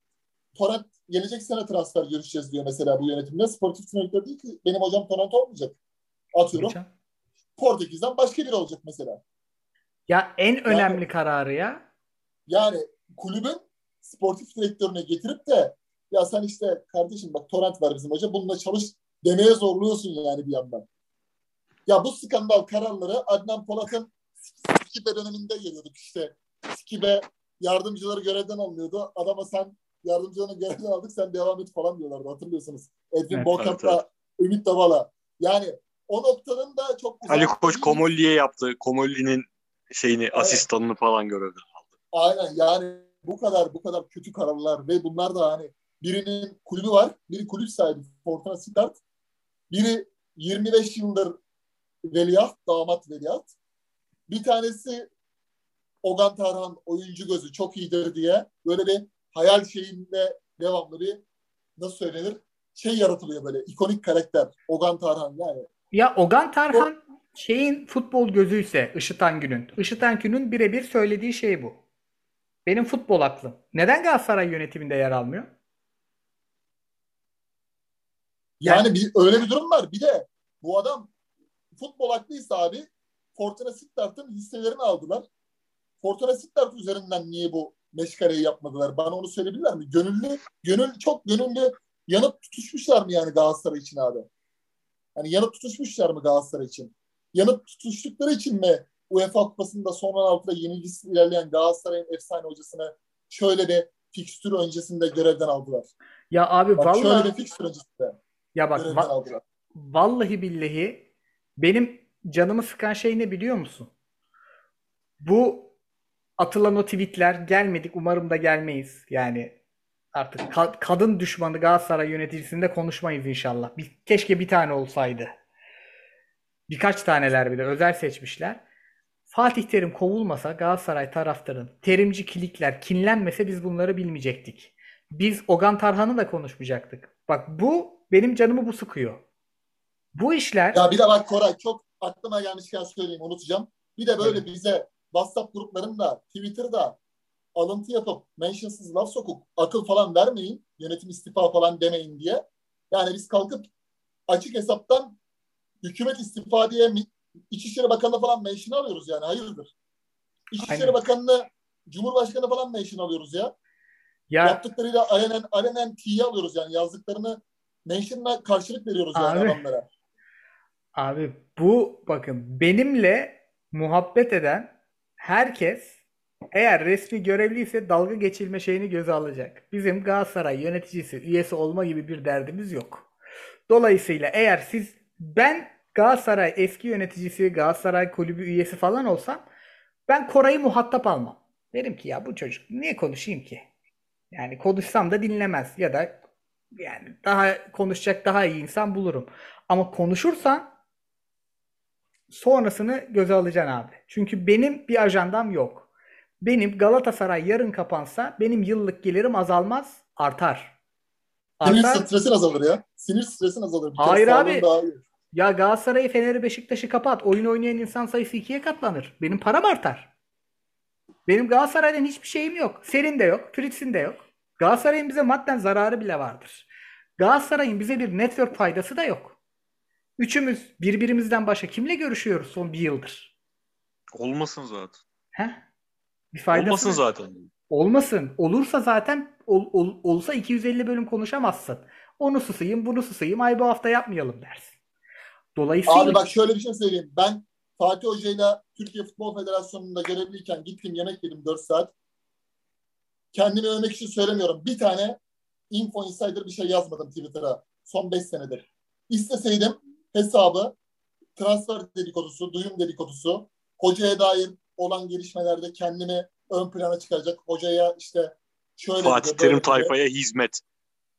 Torrent gelecek sene transfer görüşeceğiz diyor mesela bu yönetimde. Sportif direktör değil ki benim hocam Torrent olmayacak. Atıyorum. Hocam. Portekiz'den başka biri olacak mesela. Ya en önemli yani, kararı ya. Yani kulübün sportif direktörüne getirip de ya sen işte kardeşim bak Torrent var bizim hoca bununla çalış demeye zorluyorsun yani bir yandan. Ya bu skandal kararları Adnan Polat'ın Skibe döneminde geliyorduk işte. Skibe yardımcıları görevden alınıyordu. Adama sen yardımcılarını görevden aldık sen devam et falan diyorlardı hatırlıyorsunuz. Edwin evet, evet. Ümit Davala. Yani o noktanın da çok güzel. Ali Koç Komolli'ye yaptı. Komolli'nin şeyini evet. asistanını falan görevden. Aynen yani bu kadar bu kadar kötü kararlar ve bunlar da hani birinin kulübü var. Biri kulüp sahibi Fortuna Sittard. Biri 25 yıldır veliaht, damat veliaht. Bir tanesi Ogan Tarhan oyuncu gözü çok iyidir diye böyle bir hayal şeyinde devamlı bir nasıl söylenir şey yaratılıyor böyle ikonik karakter Ogan Tarhan yani. Ya Ogan Tarhan o, şeyin futbol gözüyse Işıtan Gün'ün. Işıtan Gün'ün birebir söylediği şey bu. Benim futbol aklım. Neden Galatasaray yönetiminde yer almıyor? Yani, yani bir, öyle bir durum var. Bir de bu adam futbol haklıysa abi Fortuna Sittard'ın hisselerini aldılar. Fortuna Sittard üzerinden niye bu meşgaleyi yapmadılar? Bana onu söyleyebilirler mi? Gönüllü, gönül çok gönüllü yanıp tutuşmuşlar mı yani Galatasaray için abi? Hani yanıp tutuşmuşlar mı Galatasaray için? Yanıp tutuştukları için mi UEFA Kupası'nda son 16'da yenilgisiz ilerleyen Galatasaray'ın efsane hocasını şöyle bir fikstür öncesinde görevden aldılar? Ya abi bak, vallahi şöyle bir fikstür öncesinde ya bak va- vallahi billahi Benim canımı sıkan şey ne biliyor musun? Bu atılan o tweetler gelmedik umarım da gelmeyiz. Yani artık ka- kadın düşmanı Galatasaray yöneticisinde konuşmayız inşallah. Bir, keşke bir tane olsaydı. Birkaç taneler bile özel seçmişler. Fatih Terim kovulmasa Galatasaray taraftarın terimci kilikler kinlenmese biz bunları bilmeyecektik. Biz Ogan Tarhan'ı da konuşmayacaktık. Bak bu benim canımı bu sıkıyor. Bu işler Ya bir de bak Koray çok aklıma gelmişken söyleyeyim unutacağım. Bir de böyle bize WhatsApp gruplarında, Twitter'da alıntı yapıp mentionsız laf sokup akıl falan vermeyin. Yönetim istifa falan demeyin diye. Yani biz kalkıp açık hesaptan hükümet istifa diye İçişleri Bakanı falan mention alıyoruz yani hayırdır. İçişleri Aynen. Bakanı'nı Cumhurbaşkanı falan mention alıyoruz ya. ya Yaptıklarıyla alenen, alenen T'yi alıyoruz yani yazdıklarını mention'la karşılık veriyoruz yani Abi. adamlara. Abi bu bakın benimle muhabbet eden herkes eğer resmi görevliyse dalga geçilme şeyini göze alacak. Bizim Galatasaray yöneticisi, üyesi olma gibi bir derdimiz yok. Dolayısıyla eğer siz ben Galatasaray eski yöneticisi, Galatasaray kulübü üyesi falan olsam ben Koray'ı muhatap almam. Derim ki ya bu çocuk niye konuşayım ki? Yani konuşsam da dinlemez ya da yani daha konuşacak daha iyi insan bulurum. Ama konuşursan sonrasını göze alacaksın abi. Çünkü benim bir ajandam yok. Benim Galatasaray yarın kapansa benim yıllık gelirim azalmaz, artar. Sinir Artar. stresin azalır ya. Sinir stresin azalır. Bir Hayır abi. Daha iyi. Ya Galatasaray'ı, Fener'i, Beşiktaş'ı kapat. Oyun oynayan insan sayısı ikiye katlanır. Benim param artar. Benim Galatasaray'dan hiçbir şeyim yok. Senin de yok, Fritz'in de yok. Galatasaray'ın bize madden zararı bile vardır. Galatasaray'ın bize bir network faydası da yok. Üçümüz birbirimizden başka kimle görüşüyoruz son bir yıldır? Olmasın zaten. He? Bir faydası Olmasın yok. zaten. Olmasın. Olursa zaten ol, ol- olsa 250 bölüm konuşamazsın. Onu susayım, bunu susayım. Ay bu hafta yapmayalım dersin. Dolayısıyla Abi bak şöyle bir şey söyleyeyim. Ben Fatih Hoca'yla Türkiye Futbol Federasyonu'nda görevliyken gittim yemek yedim 4 saat. Kendimi övmek için söylemiyorum. Bir tane Info Insider bir şey yazmadım Twitter'a son 5 senedir. İsteseydim hesabı transfer dedikodusu, duyum dedikodusu, hocaya dair olan gelişmelerde kendimi ön plana çıkaracak. Hocaya işte şöyle Fatih Terim tayfaya hizmet.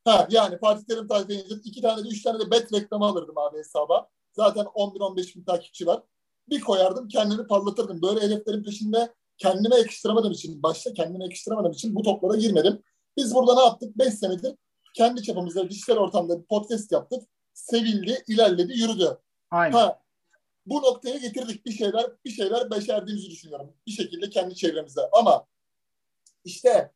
Ha yani Fatih Terim tayfayınca iki tane de üç tane de bet reklamı alırdım abi hesaba. Zaten 11-15 bin takipçi var. Bir koyardım kendimi parlatırdım. Böyle hedeflerin peşinde kendime yakıştıramadığım için, başta kendime yakıştıramadığım için bu toplara girmedim. Biz burada ne yaptık? 5 senedir kendi çapımızda dijital ortamda bir podcast yaptık. Sevildi, ilerledi, yürüdü. aynen. Ha, bu noktaya getirdik bir şeyler, bir şeyler başardığımızı düşünüyorum. Bir şekilde kendi çevremizde. Ama işte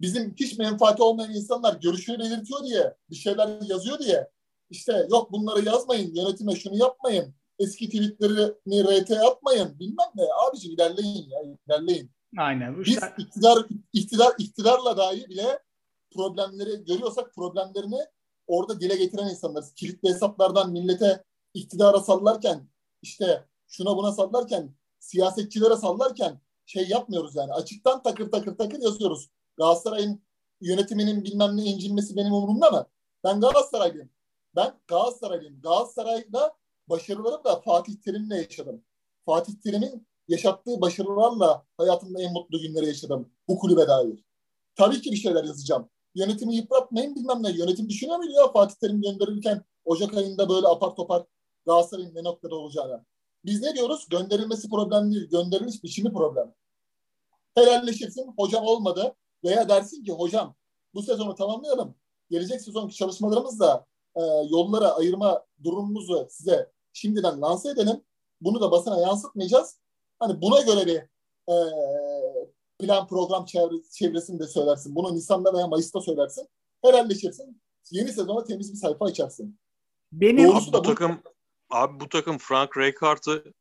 bizim hiç menfaati olmayan insanlar görüşünü belirtiyor diye, bir şeyler yazıyor diye, işte yok bunları yazmayın, yönetime şunu yapmayın, eski tweetlerini RT atmayın, bilmem ne. Abiciğim ilerleyin ya, ilerleyin. Aynen. Biz işler- iktidar, iktidar, iktidarla dahi bile problemleri görüyorsak problemlerini orada dile getiren insanlarız. Kilitli hesaplardan millete iktidara sallarken işte şuna buna sallarken siyasetçilere sallarken şey yapmıyoruz yani. Açıktan takır takır takır yazıyoruz. Galatasaray'ın yönetiminin bilmem ne incinmesi benim umurumda mı? Ben Galatasaraylıyım. Ben Galatasaraylıyım. Galatasaray'da başarılarım da Fatih Terim'le yaşadım. Fatih Terim'in yaşattığı başarılarla hayatımda en mutlu günleri yaşadım. Bu kulübe dair. Tabii ki bir şeyler yazacağım. Yönetimi yıpratmayın bilmem ne. Yönetim düşünüyor muydu ya Fatih Terim gönderirken Ocak ayında böyle apar topar Galatasaray'ın ne noktada olacağını. Biz ne diyoruz? Gönderilmesi problem değil. Gönderiliş biçimi problem. Helalleşirsin. Hocam olmadı. Veya dersin ki hocam bu sezonu tamamlayalım. Gelecek sezonki çalışmalarımızla e, yollara ayırma durumumuzu size şimdiden lanse edelim. Bunu da basına yansıtmayacağız. Hani buna göre bir e, plan program çevre, çevresini de söylersin. Bunu Nisan'da veya Mayıs'ta söylersin. Helalleşirsin. Yeni sezona temiz bir sayfa açarsın. Benim Doğrusu Abi da bu bu. takım abi bu takım Frank Rijkaard'ı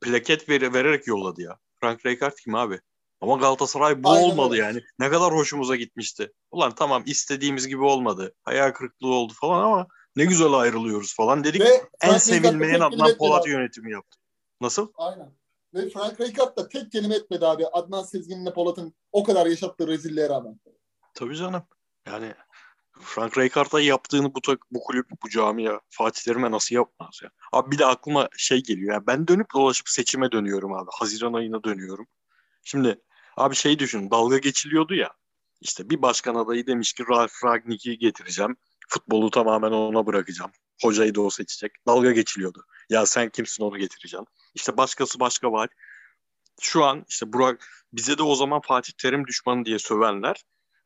plaket veri, vererek yolladı ya. Frank Rijkaard kim abi? Ama Galatasaray bu Aynen olmadı öyle. yani. Ne kadar hoşumuza gitmişti. Ulan tamam istediğimiz gibi olmadı. Hayal kırıklığı oldu falan ama ne güzel ayrılıyoruz falan dedik. Ve en sevilmeyen Adnan Polat abi. yönetimi yaptı. Nasıl? Aynen. Ve Frank Rijkaard da tek kelime etmedi abi. Adnan Sezgin'le Polat'ın o kadar yaşattığı rezilliğe rağmen. Tabii canım. Yani Frank Rijkaard'a yaptığını bu, bu kulüp, bu camia Fatih Terim'e nasıl yapmaz ya? Abi bir de aklıma şey geliyor. Yani ben dönüp dolaşıp seçime dönüyorum abi. Haziran ayına dönüyorum. Şimdi abi şey düşün. Dalga geçiliyordu ya. İşte bir başkan adayı demiş ki Ralf Ragnik'i getireceğim. Futbolu tamamen ona bırakacağım. Hocayı da o seçecek. Dalga geçiliyordu. Ya sen kimsin onu getireceksin. İşte başkası başka var. Şu an işte Burak bize de o zaman Fatih Terim düşmanı diye sövenler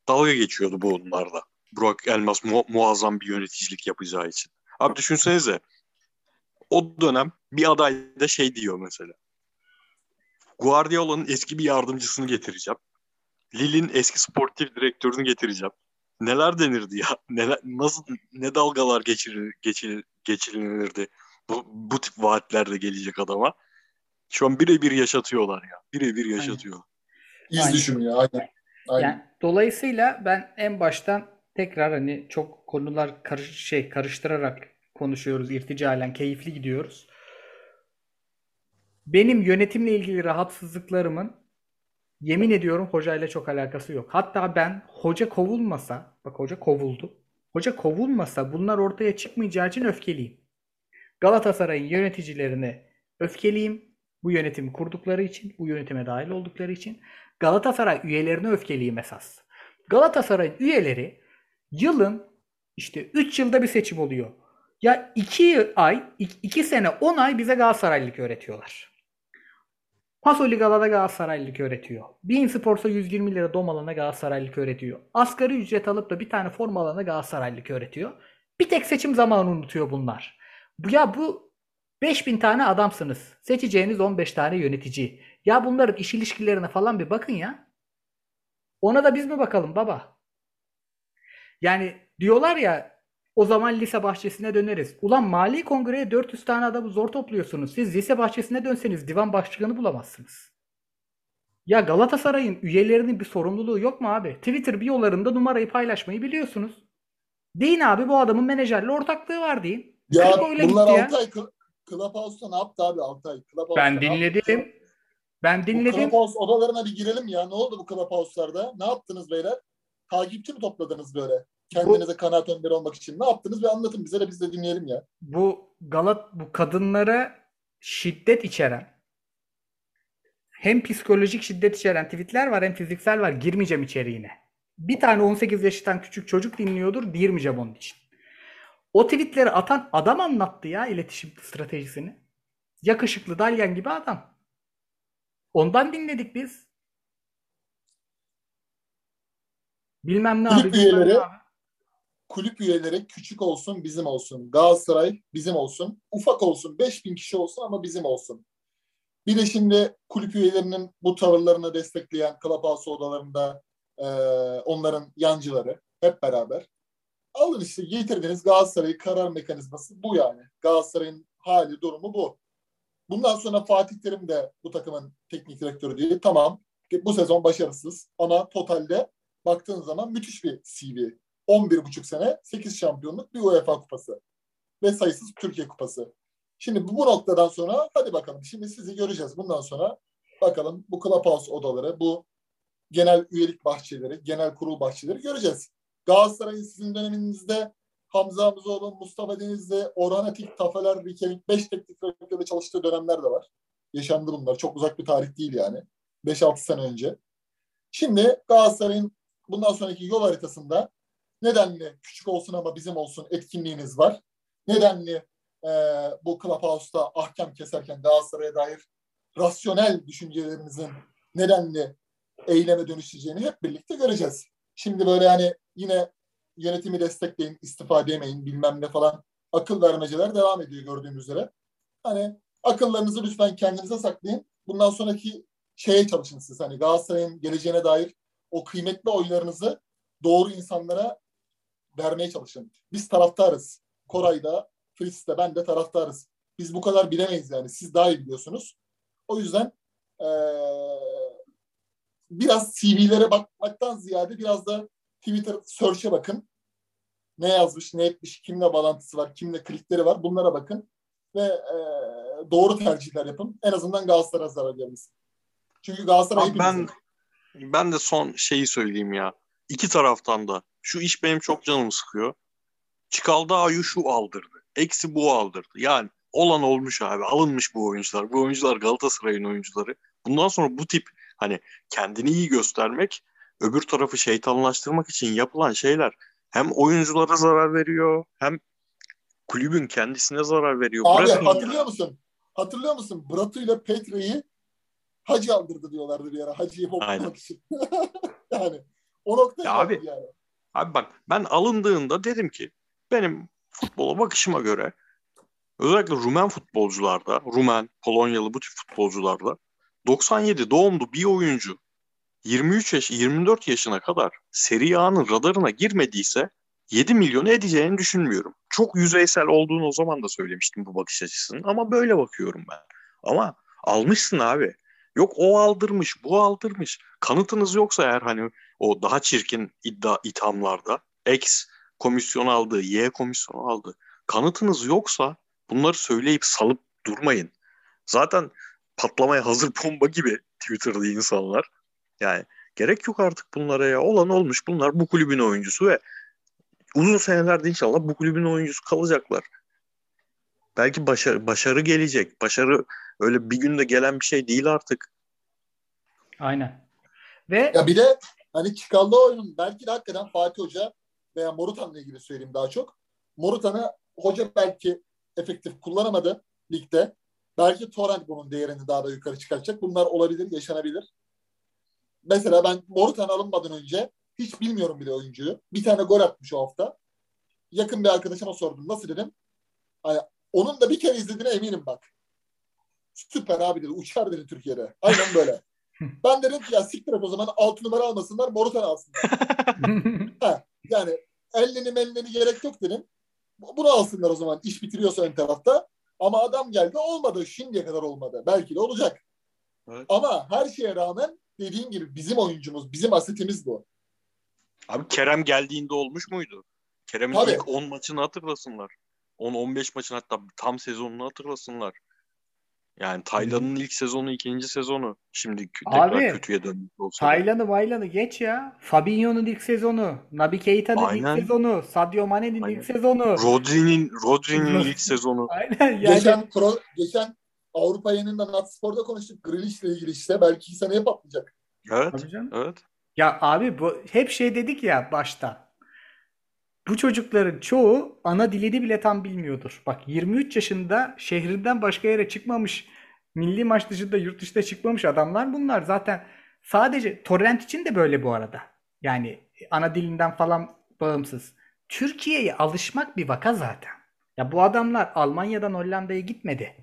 dalga geçiyordu bu onlarla. Burak Elmas mu- muazzam bir yöneticilik yapacağı için. Abi düşünsenize o dönem bir aday da şey diyor mesela. Guardiola'nın eski bir yardımcısını getireceğim. Lille'in eski sportif direktörünü getireceğim. Neler denirdi ya? Neler, nasıl ne dalgalar geçirir, geçirir, geçirilirdi bu, bu tip vaatlerle gelecek adama. Şu an birebir yaşatıyorlar ya. Birebir yaşatıyor. İz Aynen. düşümü ya aynen. aynen. Yani dolayısıyla ben en baştan tekrar hani çok konular karış şey karıştırarak konuşuyoruz irticalen keyifli gidiyoruz. Benim yönetimle ilgili rahatsızlıklarımın yemin ediyorum hocayla çok alakası yok. Hatta ben hoca kovulmasa, bak hoca kovuldu. Hoca kovulmasa bunlar ortaya çıkmayacağı için öfkeliyim. Galatasaray'ın yöneticilerine öfkeliyim. Bu yönetimi kurdukları için, bu yönetime dahil oldukları için. Galatasaray üyelerine öfkeliyim esas. Galatasaray üyeleri yılın işte 3 yılda bir seçim oluyor. Ya 2 ay, 2 sene 10 ay bize Galatasaraylılık öğretiyorlar. Pasoli Galada Galatasaraylılık öğretiyor. Bein Sports'a 120 lira dom alana Galatasaraylılık öğretiyor. Asgari ücret alıp da bir tane forma alana Galatasaraylılık öğretiyor. Bir tek seçim zamanı unutuyor bunlar. Bu ya bu 5000 tane adamsınız. Seçeceğiniz 15 tane yönetici. Ya bunların iş ilişkilerine falan bir bakın ya. Ona da biz mi bakalım baba? Yani diyorlar ya o zaman lise bahçesine döneriz. Ulan mali kongreye 400 tane adamı zor topluyorsunuz. Siz lise bahçesine dönseniz divan başkanı bulamazsınız. Ya Galatasaray'ın üyelerinin bir sorumluluğu yok mu abi? Twitter biyolarında numarayı paylaşmayı biliyorsunuz. Deyin abi bu adamın menajerle ortaklığı var deyin. Ya Kırk öyle bunlar gitti ya. Altay Cl- Clubhouse'da ne yaptı abi Altay? Clubhouse'da Ben dinledim. Ben Bu dinledim. Clubhouse odalarına bir girelim ya. Ne oldu bu Clubhouse'larda? Ne yaptınız beyler? Takipçi mi topladınız böyle? Kendinize kanaat önderi olmak için. Ne yaptınız? Bir anlatın bize de biz de dinleyelim ya. Bu Galat bu kadınlara şiddet içeren hem psikolojik şiddet içeren tweetler var hem fiziksel var. Girmeyeceğim içeriğine. Bir tane 18 yaşından küçük çocuk dinliyordur. Girmeyeceğim onun için. O tweetleri atan adam anlattı ya iletişim stratejisini. Yakışıklı dalyan gibi adam. Ondan dinledik biz. Bilmem ne Kulüp abi. üyeleri- abi. Kulüp üyeleri küçük olsun bizim olsun. Galatasaray bizim olsun. Ufak olsun 5000 kişi olsun ama bizim olsun. Bir de şimdi kulüp üyelerinin bu tavırlarını destekleyen Clubhouse odalarında e, onların yancıları hep beraber. Alın işte getirdiniz Galatasaray'ı karar mekanizması bu yani. Galatasaray'ın hali durumu bu. Bundan sonra Fatih Terim de bu takımın teknik direktörü değil. Tamam bu sezon başarısız ama totalde baktığın zaman müthiş bir CV. 11,5 sene 8 şampiyonluk bir UEFA kupası ve sayısız Türkiye kupası. Şimdi bu, noktadan sonra hadi bakalım şimdi sizi göreceğiz. Bundan sonra bakalım bu Clubhouse odaları, bu genel üyelik bahçeleri, genel kurul bahçeleri göreceğiz. Galatasaray'ın sizin döneminizde Hamza Hamzoğlu, Mustafa Denizli, Orhan Atik, Tafeler, Rikelik 5 teknik direktörle çalıştığı dönemler de var. Yaşandı bunlar. Çok uzak bir tarih değil yani. 5-6 sene önce. Şimdi Galatasaray'ın bundan sonraki yol haritasında nedenli küçük olsun ama bizim olsun etkinliğiniz var. Nedenli e, bu Clubhouse'da ahkam keserken Galatasaray'a dair rasyonel düşüncelerinizin nedenli eyleme dönüşeceğini hep birlikte göreceğiz. Şimdi böyle hani yine yönetimi destekleyin, istifa demeyin bilmem ne falan akıl vermeceler devam ediyor gördüğünüz üzere. Hani akıllarınızı lütfen kendinize saklayın. Bundan sonraki şeye çalışın siz. Hani Galatasaray'ın geleceğine dair o kıymetli oylarınızı doğru insanlara vermeye çalışın. Biz taraftarız. Koray'da, Fritz'te, ben de taraftarız. Biz bu kadar bilemeyiz yani. Siz daha iyi biliyorsunuz. O yüzden eee, biraz CV'lere bakmaktan ziyade biraz da Twitter search'e bakın. Ne yazmış, ne etmiş, kimle bağlantısı var, kimle klikleri var bunlara bakın. Ve eee, doğru tercihler yapın. En azından Galatasaray'a zarar gelmesin. Çünkü Galatasaray Abi ben ben de son şeyi söyleyeyim ya. İki taraftan da şu iş benim çok canımı sıkıyor. Çikaldağ'ı şu aldırdı. Eksi bu aldırdı. Yani olan olmuş abi. Alınmış bu oyuncular. Bu oyuncular Galatasaray'ın oyuncuları. Bundan sonra bu tip hani kendini iyi göstermek öbür tarafı şeytanlaştırmak için yapılan şeyler hem oyunculara zarar veriyor hem kulübün kendisine zarar veriyor. Abi Bırakın hatırlıyor ya. musun? Hatırlıyor musun? Bratu ile Petre'yi Hacı aldırdı diyorlardı bir ara. Hacı'yı hoplamak için. yani o noktaya Ya abi, yani. Abi bak ben alındığında dedim ki benim futbola bakışıma göre özellikle Rumen futbolcularda, Rumen, Polonyalı bu tip futbolcularda 97 doğumlu bir oyuncu 23 yaş 24 yaşına kadar Serie A'nın radarına girmediyse 7 milyon edeceğini düşünmüyorum. Çok yüzeysel olduğunu o zaman da söylemiştim bu bakış açısının ama böyle bakıyorum ben. Ama almışsın abi. Yok o aldırmış, bu aldırmış. Kanıtınız yoksa eğer hani o daha çirkin iddia ithamlarda X komisyon aldı, Y komisyon aldı. Kanıtınız yoksa bunları söyleyip salıp durmayın. Zaten patlamaya hazır bomba gibi Twitter'da insanlar. Yani gerek yok artık bunlara ya. Olan olmuş. Bunlar bu kulübün oyuncusu ve uzun senelerde inşallah bu kulübün oyuncusu kalacaklar. Belki başarı, başarı gelecek. Başarı öyle bir günde gelen bir şey değil artık. Aynen. Ve Ya bir de hani Çikallı oyunun belki de hakikaten Fatih Hoca veya Morutan'la ilgili söyleyeyim daha çok. Morutan'ı hoca belki efektif kullanamadı ligde. Belki Torrent bunun değerini daha da yukarı çıkartacak. Bunlar olabilir, yaşanabilir. Mesela ben Morutan alınmadan önce hiç bilmiyorum bile oyuncuyu. Bir tane gol atmış o hafta. Yakın bir arkadaşıma sordum. Nasıl dedim? Hani onun da bir kere izlediğine eminim bak. Süper abi dedi. Uçar dedi Türkiye'de. Aynen böyle. ben dedim ki ya siktir et o zaman 6 numara almasınlar Morutan alsınlar. Yani elleni melleni gerek yok dedim. Bunu alsınlar o zaman iş bitiriyorsa ön tarafta. Ama adam geldi olmadı. Şimdiye kadar olmadı. Belki de olacak. Evet. Ama her şeye rağmen dediğin gibi bizim oyuncumuz, bizim asetimiz bu. Abi Kerem geldiğinde olmuş muydu? Kerem'in Tabii. ilk 10 maçını hatırlasınlar. 10-15 maçın hatta tam sezonunu hatırlasınlar. Yani Taylan'ın ilk sezonu, ikinci sezonu. Şimdi tekrar Abi, kötüye dönmüş olsa. Taylan'ı Maylan'ı geç ya. Fabinho'nun ilk sezonu, Naby Keita'nın Aynen. ilk sezonu, Sadio Mane'nin Aynen. ilk sezonu. Rodri'nin Rodri'nin ilk sezonu. Aynen yani. Geçen pro, geçen Avrupa yayınında Natspor'da konuştuk. Grealish'le ilgili işte. Belki seneye patlayacak. Evet. Evet. Ya abi bu hep şey dedik ya başta. Bu çocukların çoğu ana dilini bile tam bilmiyordur. Bak 23 yaşında şehrinden başka yere çıkmamış, milli maç dışında yurt dışına çıkmamış adamlar bunlar. Zaten sadece torrent için de böyle bu arada. Yani ana dilinden falan bağımsız. Türkiye'ye alışmak bir vaka zaten. Ya bu adamlar Almanya'dan Hollanda'ya gitmedi.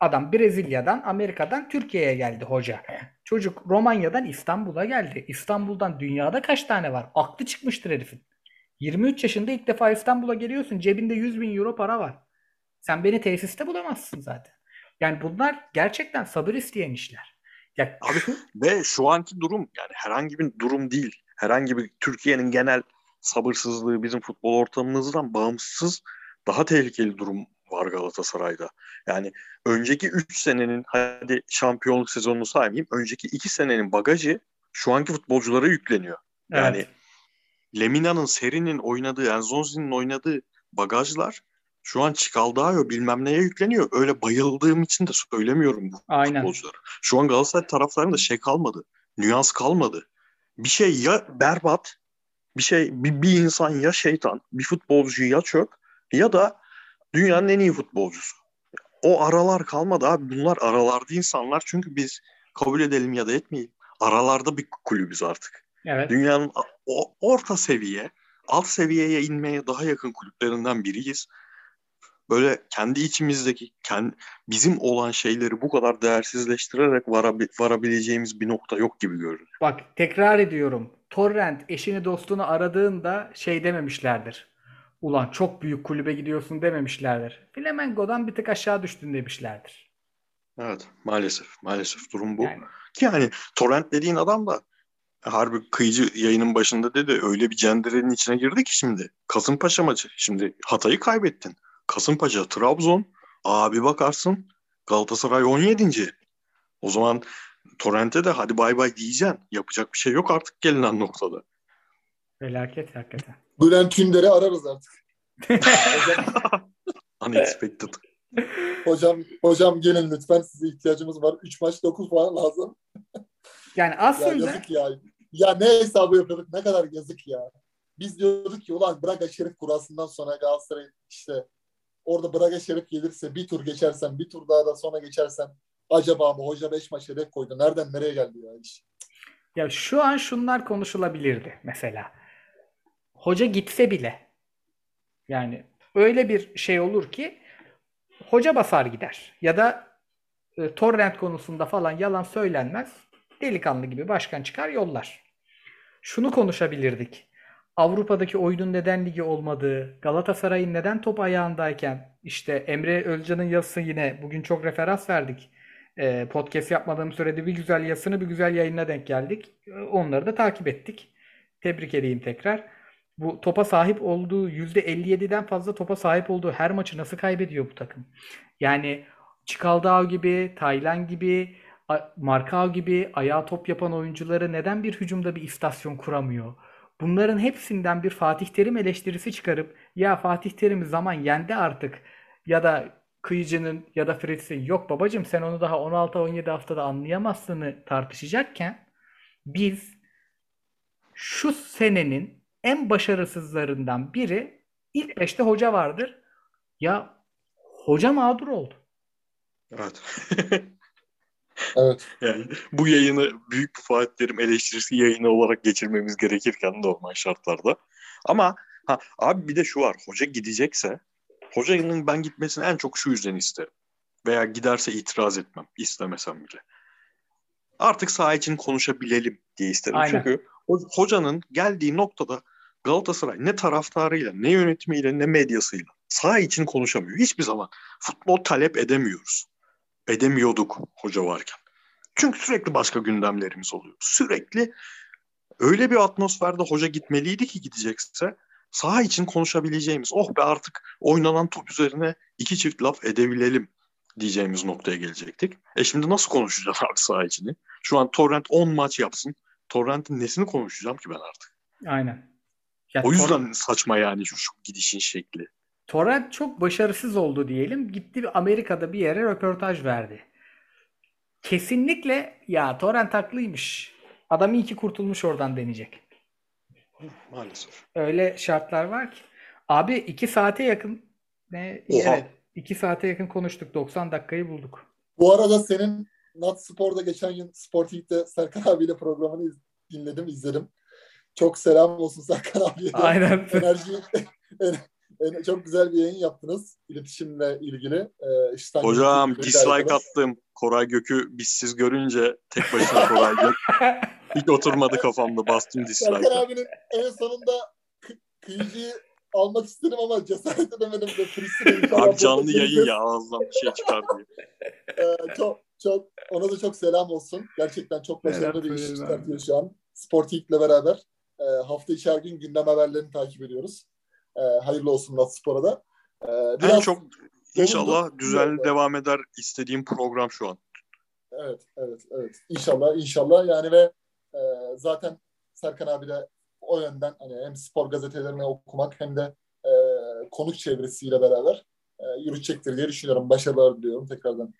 Adam Brezilya'dan, Amerika'dan Türkiye'ye geldi hoca. Çocuk Romanya'dan İstanbul'a geldi. İstanbul'dan dünyada kaç tane var? Aklı çıkmıştır herifin. 23 yaşında ilk defa İstanbul'a geliyorsun. Cebinde 100 bin euro para var. Sen beni tesiste bulamazsın zaten. Yani bunlar gerçekten sabır isteyen işler. Ya Abi, şu- Ve şu anki durum yani herhangi bir durum değil. Herhangi bir Türkiye'nin genel sabırsızlığı bizim futbol ortamımızdan bağımsız daha tehlikeli durum var Galatasaray'da. Yani önceki 3 senenin hadi şampiyonluk sezonunu saymayayım. Önceki 2 senenin bagajı şu anki futbolculara yükleniyor. Yani Evet. Lemina'nın, Seri'nin oynadığı, Enzonzi'nin oynadığı bagajlar şu an Çikaldao bilmem neye yükleniyor. Öyle bayıldığım için de söylemiyorum bu Aynen. futbolcuları. Şu an Galatasaray taraftarında şey kalmadı. Nüans kalmadı. Bir şey ya berbat, bir şey bir, bir insan ya şeytan, bir futbolcu ya çöp ya da dünyanın en iyi futbolcusu. O aralar kalmadı abi. Bunlar aralarda insanlar çünkü biz kabul edelim ya da etmeyelim. Aralarda bir kulübüz artık. Evet. Dünyanın o, orta seviye, alt seviyeye inmeye daha yakın kulüplerinden biriyiz. Böyle kendi içimizdeki, kendi, bizim olan şeyleri bu kadar değersizleştirerek varabi- varabileceğimiz bir nokta yok gibi görünüyor. Bak tekrar ediyorum. Torrent eşini dostunu aradığında şey dememişlerdir. Ulan çok büyük kulübe gidiyorsun dememişlerdir. Flamengo'dan bir tık aşağı düştün demişlerdir. Evet, maalesef, maalesef durum bu. Yani Ki yani Torrent dediğin adam da harbi kıyıcı yayının başında dedi öyle bir cenderenin içine girdi ki şimdi. Kasımpaşa maçı. Şimdi Hatay'ı kaybettin. Kasımpaşa, Trabzon. Abi bakarsın Galatasaray 17. O zaman Torrent'e de hadi bay bay diyeceksin. Yapacak bir şey yok artık gelinen noktada. Felaket hakikaten. Bülent Ünder'i ararız artık. hocam, Unexpected. hocam, hocam gelin lütfen size ihtiyacımız var. 3 maç 9 puan lazım. Yani Ya aslında yazık ya. Ya ne hesabı yapıyorduk ne kadar yazık ya. Biz diyorduk ki ulan Braga Şerif kurasından sonra Galatasaray işte orada Braga Şerif gelirse bir tur geçersen bir tur daha da sonra geçersen acaba mı hoca 5 maç hedef koydu. Nereden nereye geldi ya iş. ya şu an şunlar konuşulabilirdi mesela. Hoca gitse bile yani öyle bir şey olur ki hoca basar gider ya da e, torrent konusunda falan yalan söylenmez. Delikanlı gibi başkan çıkar yollar. Şunu konuşabilirdik. Avrupa'daki oyunun neden ligi olmadığı, Galatasaray'ın neden top ayağındayken, işte Emre Özcan'ın yazısı yine bugün çok referans verdik. Ee, podcast yapmadığım sürede bir güzel yazısını bir güzel yayına denk geldik. Ee, Onları da takip ettik. Tebrik edeyim tekrar. Bu topa sahip olduğu %57'den fazla topa sahip olduğu her maçı nasıl kaybediyor bu takım? Yani Çikaldao gibi, Taylan gibi, Markao gibi ayağa top yapan oyuncuları neden bir hücumda bir istasyon kuramıyor? Bunların hepsinden bir Fatih Terim eleştirisi çıkarıp ya Fatih Terim'i zaman yendi artık ya da Kıyıcı'nın ya da Fritz'in yok babacım sen onu daha 16-17 haftada anlayamazsını tartışacakken biz şu senenin en başarısızlarından biri ilk beşte hoca vardır. Ya hoca mağdur oldu. Evet. Evet. Yani bu yayını büyük bir Fatih Terim eleştirisi yayını olarak geçirmemiz gerekirken normal şartlarda. Ama ha, abi bir de şu var. Hoca gidecekse hocanın ben gitmesini en çok şu yüzden isterim. Veya giderse itiraz etmem. istemesem bile. Artık saha için konuşabilelim diye isterim. Aynen. Çünkü ho- hocanın geldiği noktada Galatasaray ne taraftarıyla, ne yönetimiyle, ne medyasıyla saha için konuşamıyor. Hiçbir zaman futbol talep edemiyoruz. Edemiyorduk hoca varken. Çünkü sürekli başka gündemlerimiz oluyor. Sürekli öyle bir atmosferde hoca gitmeliydi ki gidecekse saha için konuşabileceğimiz oh be artık oynanan top üzerine iki çift laf edebilelim diyeceğimiz noktaya gelecektik. E şimdi nasıl konuşacağız abi saha içini? Şu an Torrent 10 maç yapsın. Torrent'in nesini konuşacağım ki ben artık? Aynen. Ya O yüzden saçma yani şu, şu gidişin şekli. Torrent çok başarısız oldu diyelim. Gitti Amerika'da bir yere röportaj verdi. Kesinlikle ya Torrent haklıymış. Adam iyi ki kurtulmuş oradan deneyecek. Maalesef. Öyle şartlar var ki. Abi iki saate yakın ne? Oha. Evet. iki saate yakın konuştuk. 90 dakikayı bulduk. Bu arada senin Nat Spor'da geçen yıl Spor TV'de Serkan abiyle programını iz- dinledim, izledim. Çok selam olsun Serkan abiye. Aynen. Enerji en- en- çok güzel bir yayın yaptınız iletişimle ilgili. Ee, İstanbul Hocam dislike attım. Koray Gök'ü bizsiz görünce tek başına Koray Gök. Hiç oturmadı kafamda. Bastım Serkan dislike'a. abinin en sonunda kı- kıyıcıyı almak istedim ama cesaret edemedim de Abi canlı yayın ya ağızdan bir şey çıkar diye. Ee, çok çok ona da çok selam olsun. Gerçekten çok başarılı Selam bir iş çıkartıyor şu an. Sportik'le beraber e, hafta içi her gün gündem haberlerini takip ediyoruz. E, hayırlı olsun Nat Spor'a da. E, En biraz çok inşallah Olumlu. düzenli Evet. devam eder istediğim program şu an. evet evet evet İnşallah inşallah yani ve e, zaten Serkan abi de o yönden hani hem spor gazetelerini okumak hem de e, konuk çevresiyle beraber e, yürütecektir diye düşünüyorum. Başarılar diliyorum tekrardan.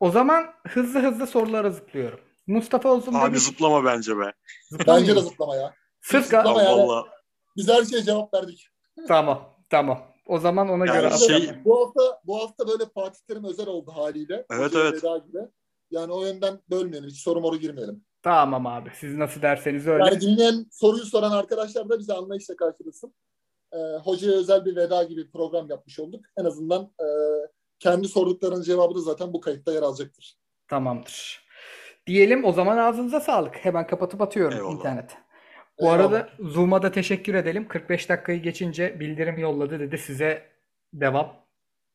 O zaman hızlı hızlı sorulara zıplıyorum. Mustafa Uzun Abi demiş. zıplama bence be. Zıplamayayım. Bence de zıplama ya. Sırf Zıplama yani. Biz her şeye cevap verdik. Tamam. Tamam. O zaman ona Yani göre şey-. Bu hafta bu hafta böyle Fatih Terim özel oldu haliyle. Evet, Hocaya evet. veda gibi. Yani o yönden bölmeyelim. Hiç soru moru girmeyelim. Tamam abi. Siz nasıl derseniz öyle. Yani dinleyen soruyu soran arkadaşlar da bize anlayışla karşılasın. Ee, hocaya özel bir veda gibi bir program yapmış olduk. En azından e, kendi sorduklarının cevabı da zaten bu kayıtta yer alacaktır. Tamamdır. Diyelim o zaman ağzınıza sağlık. Hemen kapatıp atıyorum Eyvallah. internete. Bu arada Zoom'a da teşekkür edelim. 45 dakikayı geçince bildirim yolladı dedi size devam.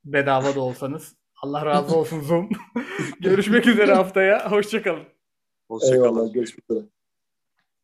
Bedava da olsanız. Allah razı olsun Zoom. Görüşmek üzere haftaya. Hoşçakalın. hoşçakalın. Eyvallah. Görüşmek üzere.